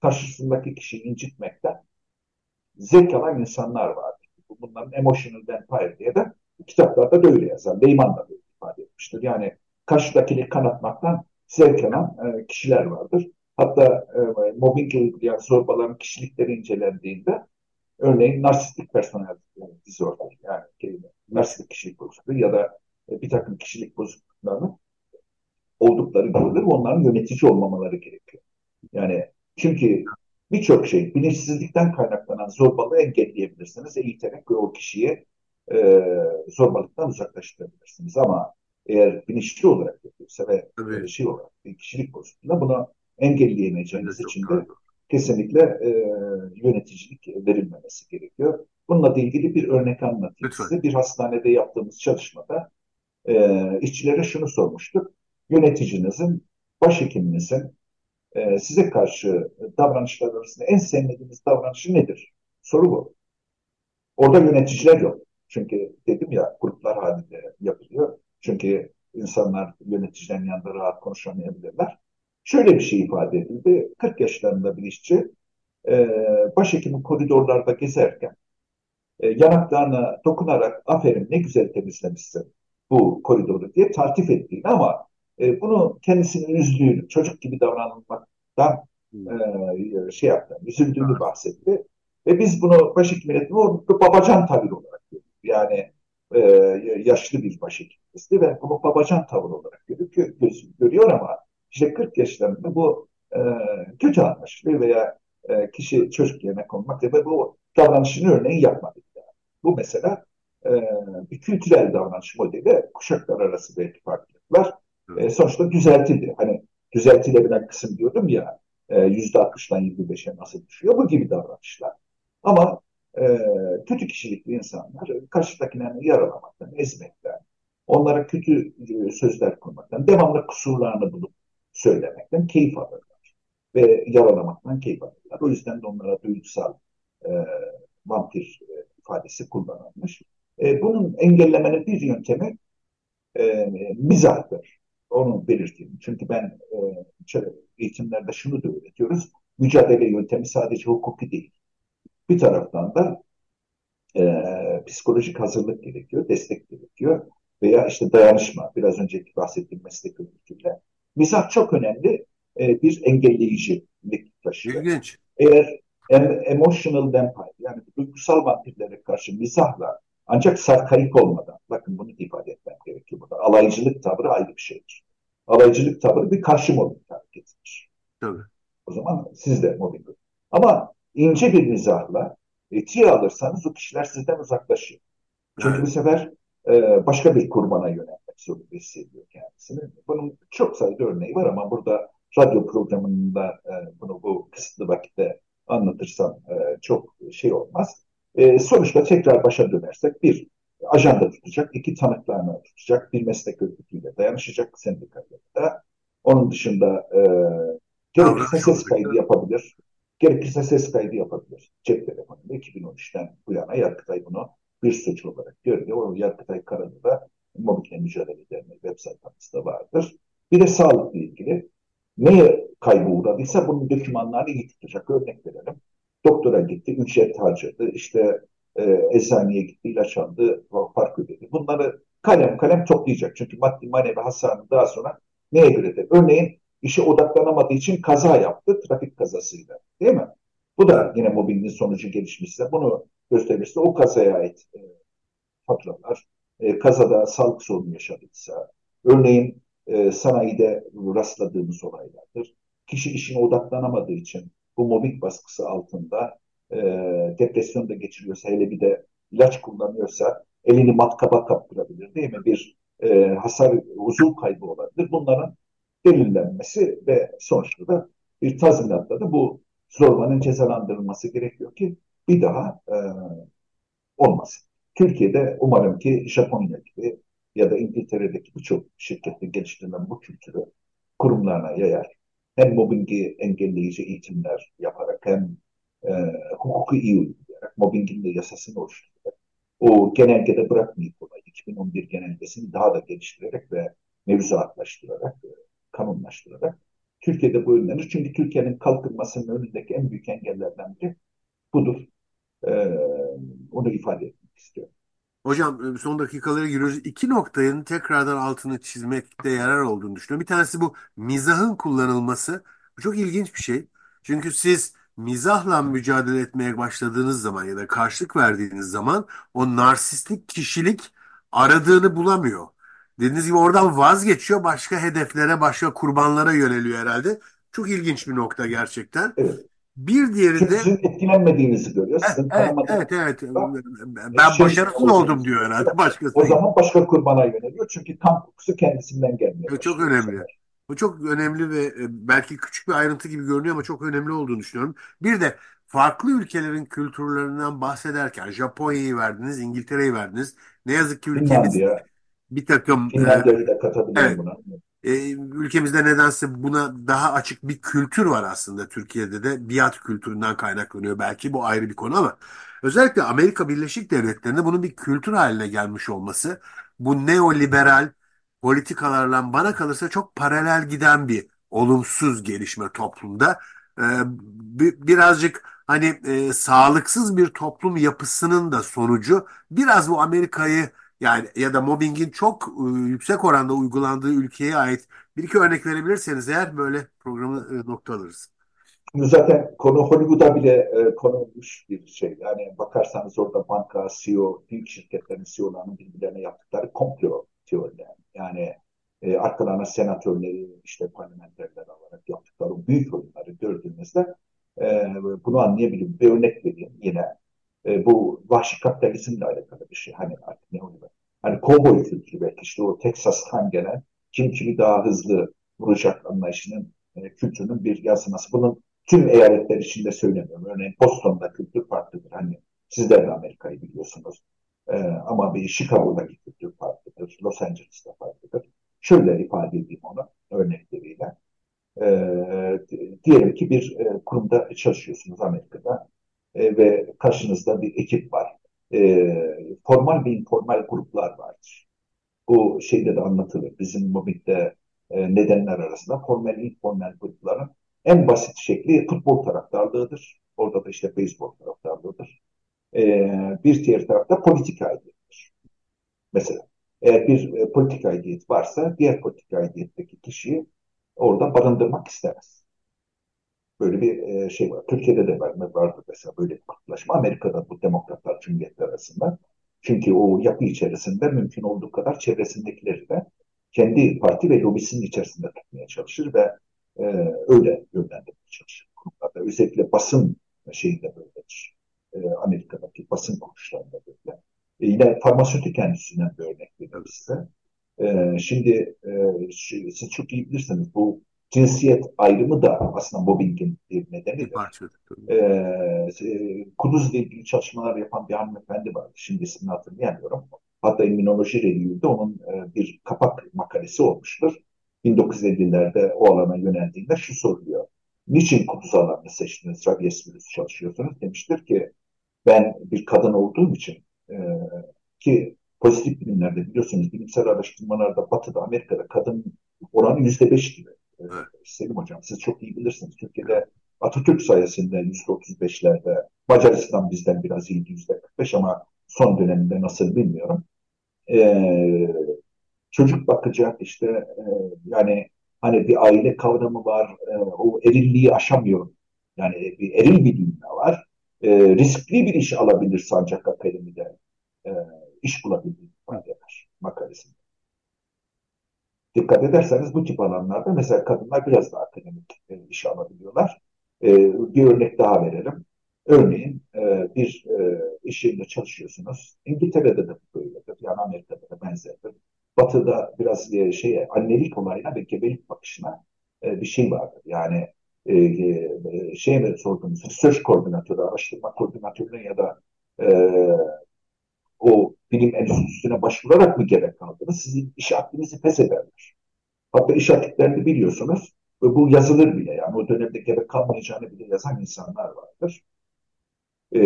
karşısındaki kişiyi incitmekten zevk alan insanlar vardır. Bunların emotional vampire diye de kitaplarda da öyle yazar. Leyman da böyle ifade etmiştir. Yani karşıdakini kanatmaktan zevk alan e, kişiler vardır. Hatta e, mobbing uygulayan zorbaların kişilikleri incelendiğinde örneğin narsistik personel disorder yani kelime, narsistik kişilik bozukluğu ya da e, bir takım kişilik bozukluklarının oldukları görülür. Onların yönetici olmamaları gerekiyor. Yani çünkü birçok şey bilinçsizlikten kaynaklanan zorbalığı engelleyebilirsiniz. Eğiterek o kişiyi e, zorbalıktan uzaklaştırabilirsiniz. Ama eğer bilinçli olarak yapıyorsa ve Tabii. şey olarak bir kişilik bozukluğunda bunu engelleyemeyeceğiniz için de kesinlikle e, yöneticilik verilmemesi gerekiyor. Bununla ilgili bir örnek anlatayım Lütfen. size. Bir hastanede yaptığımız çalışmada e, işçilere şunu sormuştuk. Yöneticinizin, başhekiminizin e, size karşı davranışlar en sevmediğiniz davranışı nedir? Soru bu. Orada yöneticiler yok. Çünkü dedim ya gruplar halinde yapılıyor. Çünkü insanlar yöneticilerin yanında rahat konuşamayabilirler. Şöyle bir şey ifade edildi. 40 yaşlarında bir işçi e, başhekimin koridorlarda gezerken e, yanaklarına dokunarak aferin ne güzel temizlemişsin bu koridoru diye tartif ettiğini ama e, bunu kendisinin üzdüğünü, çocuk gibi davranılmaktan e, şey yaptı, üzüldüğünü bahsetti. Ve biz bunu başhekim yönetimi babacan tavır olarak görüyoruz. Yani e, yaşlı bir başhekimizdi ve bunu babacan tavır olarak görüyor, görüyor ama işte 40 yaşlarında bu e, kötü anlaşılıyor veya e, kişi çocuk yerine konmak ve bu davranışını örneğin yapmadı. Yani. Bu mesela e, bir kültürel davranış modeli kuşaklar arası belki farklılıklar e, sonuçta düzeltildi. Hani düzeltilebilen kısım diyordum ya e, yüzde 60'dan %25'e nasıl düşüyor bu gibi davranışlar. Ama e, kötü kişilikli insanlar karşıdakilerini yaralamaktan, ezmekten, onlara kötü e, sözler kurmaktan, devamlı kusurlarını bulup söylemekten keyif alırlar. Ve yaralamaktan keyif alırlar. O yüzden de onlara duygusal e, vampir e, ifadesi kullanılmış. E, bunun engellemenin bir yöntemi e, mizahtır. Onu belirteyim. Çünkü ben e, eğitimlerde şunu da öğretiyoruz. Mücadele yöntemi sadece hukuki değil. Bir taraftan da e, psikolojik hazırlık gerekiyor, destek gerekiyor veya işte dayanışma, biraz önceki bahsettiğim meslek örgütüyle. Mizah çok önemli e, bir engelleyicilik taşıyor. İlginç. Eğer em, emotional vampire yani duygusal vampirlere karşı mizahla ancak sarkayık olmadan, bakın bunu ifade etmem gerekiyor burada. Alaycılık tavrı ayrı bir şeydir. Alaycılık tavrı bir karşı mobbing hareketidir. Tabii. O zaman siz de mobbing. Ama ince bir mizahla e, tiye alırsanız o kişiler sizden uzaklaşıyor. Çünkü evet. bu sefer e, başka bir kurbana yönelmek zorunda hissediyor kendisini. Bunun çok sayıda örneği var ama burada radyo programında e, bunu bu kısıtlı vakitte anlatırsam e, çok şey olmaz. E, sonuçta tekrar başa dönersek bir ajanda tutacak, iki tanıklarını tutacak, bir meslek örgütüyle dayanışacak sendikayla da. Onun dışında e, gerekirse ses kaydı yapabilir. Gerekirse ses kaydı yapabilir. Cep telefonunda 2013'ten bu yana Yargıtay bunu bir suç olarak görüyor. O Yargıtay kararı da mobbingle mücadele derneği web sayfamızda vardır. Bir de sağlıkla ilgili neye kaybı uğradıysa bunun dokümanlarını iyi tutacak. Örnek verelim. Doktora gitti, ücret harcadı, işte e, eczaneye gitti, ilaç aldı, fark ödedi. Bunları kalem kalem toplayacak. Çünkü maddi manevi hasarını daha sonra neye göre de? Örneğin işe odaklanamadığı için kaza yaptı, trafik kazasıyla. Değil mi? Bu da yine mobbingin sonucu gelişmişse bunu gösterirse o kazaya ait e, faturalar, e, kazada sağlık sorunu yaşadıysa, örneğin e, sanayide rastladığımız olaylardır. Kişi işine odaklanamadığı için bu mobbing baskısı altında e, depresyonda geçiriyorsa hele bir de ilaç kullanıyorsa elini matkaba kaptırabilir değil mi? Bir e, hasar, uzun kaybı olabilir. Bunların belirlenmesi ve sonuçta da bir tazminatla da bu zorbanın cezalandırılması gerekiyor ki bir daha e, olmasın. Türkiye'de umarım ki Japonya gibi ya da İngiltere'deki birçok şirkette geliştirilen bu kültürü kurumlarına yayar. Hem mobbingi engelleyici eğitimler yaparak hem e, hukuku iyi uygulayarak mobbingin de yasasını oluşturarak o genelgede bırakmayıp ona 2011 genelgesini daha da geliştirerek ve mevzuatlaştırarak, e, kanunlaştırarak Türkiye'de bu önlenir. Çünkü Türkiye'nin kalkınmasının önündeki en büyük engellerden biri budur. Ee, onu ifade etmek istiyorum. Hocam e, son dakikalara giriyoruz. İki noktayın tekrardan altını çizmekte yarar olduğunu düşünüyorum. Bir tanesi bu mizahın kullanılması. Bu çok ilginç bir şey. Çünkü siz mizahla mücadele etmeye başladığınız zaman ya da karşılık verdiğiniz zaman o narsistik kişilik aradığını bulamıyor. Dediğiniz gibi oradan vazgeçiyor, başka hedeflere, başka kurbanlara yöneliyor herhalde. Çok ilginç bir nokta gerçekten. Evet. Bir diğeri de sizin etkilenmediğinizi görüyor. Sizin evet, evet, evet, evet. Ben şey, başarısız oldum diyor herhalde başkası. O zaman başka kurbana yöneliyor. Çünkü kan kokusu kendisinden gelmiyor. Çok önemli. Bu çok önemli ve e, belki küçük bir ayrıntı gibi görünüyor ama çok önemli olduğunu düşünüyorum. Bir de farklı ülkelerin kültürlerinden bahsederken Japonya'yı verdiniz, İngiltere'yi verdiniz. Ne yazık ki ülkemiz bir takım... Finlandiya'yı da katabilirim evet, buna. E, ülkemizde nedense buna daha açık bir kültür var aslında Türkiye'de de biat kültüründen kaynaklanıyor belki bu ayrı bir konu ama özellikle Amerika Birleşik Devletleri'nde bunun bir kültür haline gelmiş olması bu neoliberal politikalarla bana kalırsa çok paralel giden bir olumsuz gelişme toplumda. E, birazcık hani e, sağlıksız bir toplum yapısının da sonucu biraz bu Amerika'yı yani ya da mobbingin çok e, yüksek oranda uygulandığı ülkeye ait bir iki örnek verebilirseniz eğer böyle programı e, nokta alırız. Zaten konu Hollywood'a bile e, konulmuş bir şey. Yani bakarsanız orada banka, CEO, büyük şirketlerin CEO'larının birbirlerine yaptıkları komplo teorileri. Yani e, arkalarına senatörleri, işte parlamenterler alarak yaptıkları büyük oyunları gördüğünüzde e, bunu anlayabilirim. Bir örnek vereyim yine. E, bu vahşi kapitalizmle alakalı bir şey. Hani artık ne oluyor? Hani kovboy kültürü belki işte o Texas'tan gelen kim kimi daha hızlı vuracak anlayışının e, kültürünün bir yansıması. Bunun tüm eyaletler içinde söylemiyorum. Örneğin Boston'da kültür farklıdır. Hani sizler de Amerika'yı biliyorsunuz. E, ama bir Chicago'daki kültür farklıdır. Los Angeles'ta farklıdır. Şöyle ifade edeyim onu örnekleriyle. E, diyelim ki bir e, kurumda çalışıyorsunuz Amerika'da e, ve karşınızda bir ekip var. E, formal ve informal gruplar vardır. Bu şeyde de anlatılır. Bizim mobbingde e, nedenler arasında formal informal grupların en basit şekli futbol taraftarlığıdır. Orada da işte beyzbol taraftarlığıdır. E, bir diğer tarafta politik aidiyettir. Mesela eğer bir e, politik aidiyet varsa diğer politik aidiyetteki kişiyi orada barındırmak istemez. Böyle bir e, şey var. Türkiye'de de var, vardı mesela böyle bir kutuplaşma. Amerika'da bu demokratlar cumhuriyetler arasında. Çünkü o yapı içerisinde mümkün olduğu kadar çevresindekileri de kendi parti ve lobisinin içerisinde tutmaya çalışır ve e, öyle yönlendirmeye çalışır. Kurumlarda. Özellikle basın şeyinde böyledir. E, Amerika'daki basın kuruluşlarında böyle. E, yine farmasötik endüstrisinden bir örnek veriyorum size. E, şimdi e, siz çok iyi bilirsiniz bu cinsiyet ayrımı da aslında mobbingin bir nedenidir. Ee, e, Kuduz ile ilgili çalışmalar yapan bir hanımefendi vardı. Şimdi ismini hatırlayamıyorum. Hatta İmmünoloji Review'de onun e, bir kapak makalesi olmuştur. 1950'lerde o alana yöneldiğinde şu soruluyor. Niçin kuduz alanını seçtiniz? Rabies virüsü çalışıyorsunuz. Demiştir ki ben bir kadın olduğum için e, ki pozitif bilimlerde biliyorsunuz bilimsel araştırmalarda Batı'da Amerika'da kadın oranı yüzde beş gibi. Evet. Selim Hocam siz çok iyi bilirsiniz. Türkiye'de Atatürk sayesinde %35'lerde Macaristan bizden biraz iyiydi %45 ama son döneminde nasıl bilmiyorum. Ee, çocuk bakacak işte e, yani hani bir aile kavramı var e, o erilliği aşamıyor. Yani bir eril bir dünya var. E, riskli bir iş alabilir Sancak Akademi'de e, iş bulabildiğini ifade makalesinde. Dikkat ederseniz bu tip alanlarda mesela kadınlar biraz daha akademik e, iş alabiliyorlar. E, bir örnek daha verelim. Örneğin e, bir e, iş yerinde çalışıyorsunuz. İngiltere'de de böyledir. Yani Amerika'da da benzerdir. Batı'da biraz e, şey annelik olayına ve gebelik bakışına e, bir şey vardır. Yani e, e, şey mi sordunuz? Research koordinatörü, araştırma koordinatörüne ya da e, bilim enstitüsüne başvurarak mı gerek kaldınız? Sizin iş akdinizi pes ederler. Hatta iş akitlerini biliyorsunuz ve bu yazılır bile. Yani o dönemde gerek kalmayacağını bile yazan insanlar vardır. E,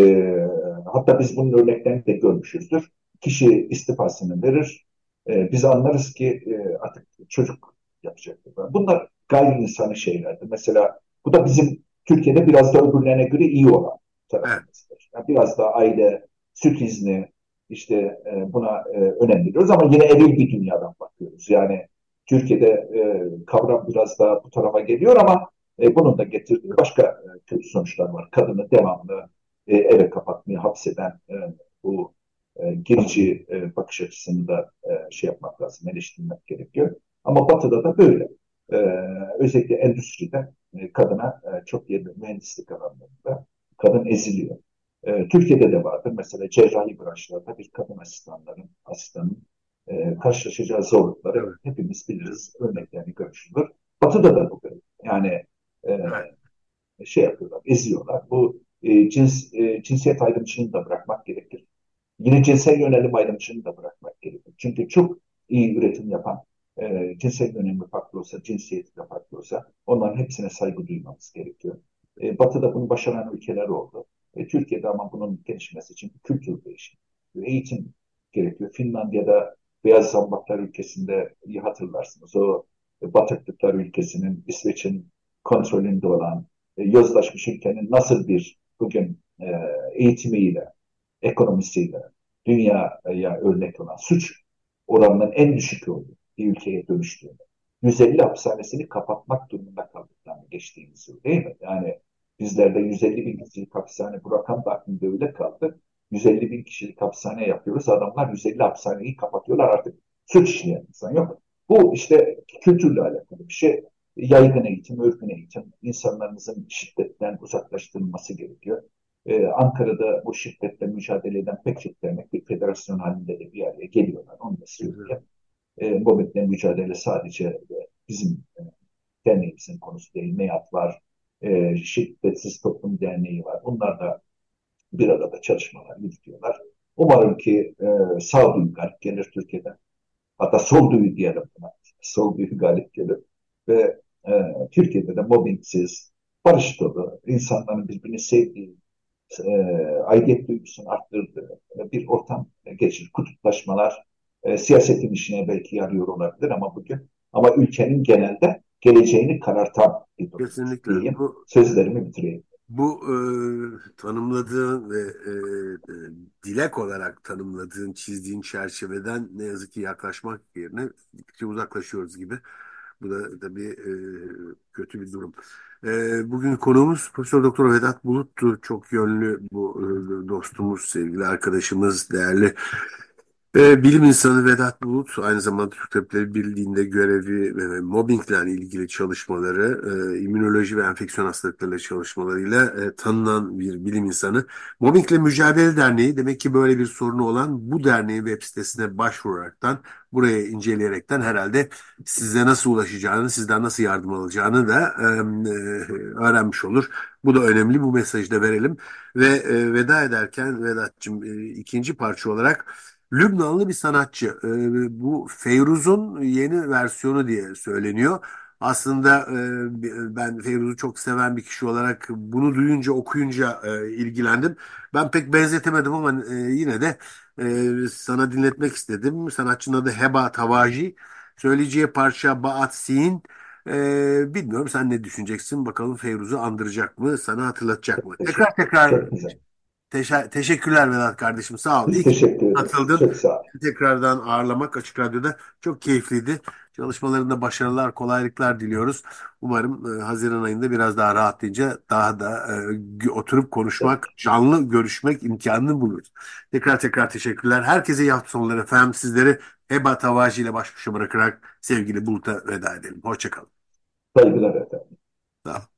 hatta biz bunun örneklerini de görmüşüzdür. Kişi istifasını verir. E, biz anlarız ki e, artık çocuk yapacaktır. Bunlar gayri insani şeylerdir. Mesela bu da bizim Türkiye'de biraz da öbürlerine göre iyi olan tarafımızdır. Yani biraz daha aile, süt izni, işte e, buna e, önem veriyoruz ama yine evil bir dünyadan bakıyoruz. Yani Türkiye'de e, kavram biraz daha bu tarafa geliyor ama bunun da getirdiği başka kötü sonuçlar var. Kadını devamlı eve kapatmayı hapseden bu gerici e, bakış açısını da şey yapmak lazım, eleştirmek gerekiyor. Ama Batı'da da böyle. Özellikle endüstride kadına e, çok yeri mühendislik alanlarında kadın eziliyor. E, Türkiye'de de vardır. Mesela cerrahi branşlarda bir kadın asistanların, asistanın e, karşılaşacağı zorlukları evet. hepimiz biliriz. Örneklerini görüşülür. Batı'da da bu böyle. Yani e, şey yapıyorlar, eziyorlar. Bu e, cins, e, cinsiyet ayrımcılığını da bırakmak gerekir. Yine cinsel yönelim ayrımcılığını da bırakmak gerekir. Çünkü çok iyi üretim yapan, e, cinsel yönelimi farklı olsa, cinsiyeti de farklı olsa onların hepsine saygı duymamız gerekiyor. E, batı'da bunu başaran ülkeler oldu. E, Türkiye'de ama bunun gelişmesi için kültür değişimi, eğitim gerekiyor. Finlandiya'da Beyaz Zambaklar ülkesinde iyi hatırlarsınız. O batıklıklar ülkesinin, İsveç'in kontrolünde olan, e, yozlaşmış ülkenin nasıl bir bugün e, eğitimiyle, ekonomisiyle dünyaya örnek olan suç oranının en düşük olduğu bir ülkeye dönüştüğünü, 150 hapishanesini kapatmak durumunda kaldıklarını geçtiğimiz yıl değil mi? Yani bizlerde 150 bin kişilik hapishane bu rakam da aklımda öyle kaldı. 150 bin kişilik hapishane yapıyoruz. Adamlar 150 hapishaneyi kapatıyorlar artık. Suç işleyen insan yok. Bu işte kültürle alakalı bir şey yaygın eğitim, örgün eğitim, insanlarımızın şiddetten uzaklaştırılması gerekiyor. Ee, Ankara'da bu şiddetle mücadele eden pek çok dernek bir federasyon halinde de bir araya geliyorlar. Onu da söyleyeyim. Ee, mobbingle mücadele sadece bizim e, derneğimizin konusu değil. MEYAT var, e, Şiddetsiz Toplum Derneği var. Bunlar da bir arada çalışmalar yürütüyorlar. Umarım ki e, sağduyu galip gelir Türkiye'den. Hatta solduyu diyelim buna. Solduyu *laughs* galip gelir. Ve e, Türkiye'de de mobbingsiz, barış dolu, insanların birbirini sevdiği, e, aidiyet duygusunu arttırdığı bir ortam geçir. Kutuplaşmalar e, siyasetin işine belki yarıyor olabilir ama bugün ama ülkenin genelde geleceğini karartan bir durum. Kesinlikle. Diyeyim. Bu, Sözlerimi bitireyim. Bu e, tanımladığın ve e, e, dilek olarak tanımladığın, çizdiğin çerçeveden ne yazık ki yaklaşmak yerine gittikçe uzaklaşıyoruz gibi. Bu da tabii e, kötü bir durum. E, bugün konuğumuz Profesör Doktor Vedat Bulut'tu. Çok yönlü bu e, dostumuz, sevgili arkadaşımız, değerli ee, bilim insanı Vedat Bulut aynı zamanda Türk Tabipleri Birliği'nde görevi ve mobbingle ilgili çalışmaları, e, immünoloji ve enfeksiyon hastalıklarıyla çalışmalarıyla e, tanınan bir bilim insanı. Mobbingle Mücadele Derneği demek ki böyle bir sorunu olan bu derneğin web sitesine başvuraraktan, buraya inceleyerekten herhalde size nasıl ulaşacağını, sizden nasıl yardım alacağını da e, öğrenmiş olur. Bu da önemli. Bu mesajı da verelim. Ve veda ederken Vedat'cığım ikinci parça olarak Lübnanlı bir sanatçı. E, bu Feyruz'un yeni versiyonu diye söyleniyor. Aslında e, ben Feyruz'u çok seven bir kişi olarak bunu duyunca okuyunca e, ilgilendim. Ben pek benzetemedim ama e, yine de e, sana dinletmek istedim. Sanatçının adı Heba Tavaji. Söyleyeceği parça Baat Sin. E, bilmiyorum sen ne düşüneceksin? Bakalım Feyruz'u andıracak mı? Sana hatırlatacak mı? Tekrar tekrar Teşe teşekkürler Vedat kardeşim. Sağ ol. Biz İyi teşekkür ederiz. katıldın. Çok sağ ol. Tekrardan ağırlamak Açık Radyo'da çok keyifliydi. Çalışmalarında başarılar, kolaylıklar diliyoruz. Umarım e, Haziran ayında biraz daha rahatlayınca daha da e, oturup konuşmak, canlı görüşmek imkanını buluruz. Tekrar tekrar teşekkürler. Herkese iyi hafta sonları efendim. Sizleri Heba Tavaci ile baş başa bırakarak sevgili Bulut'a veda edelim. Hoşçakalın. Saygılar efendim. Sağ olun.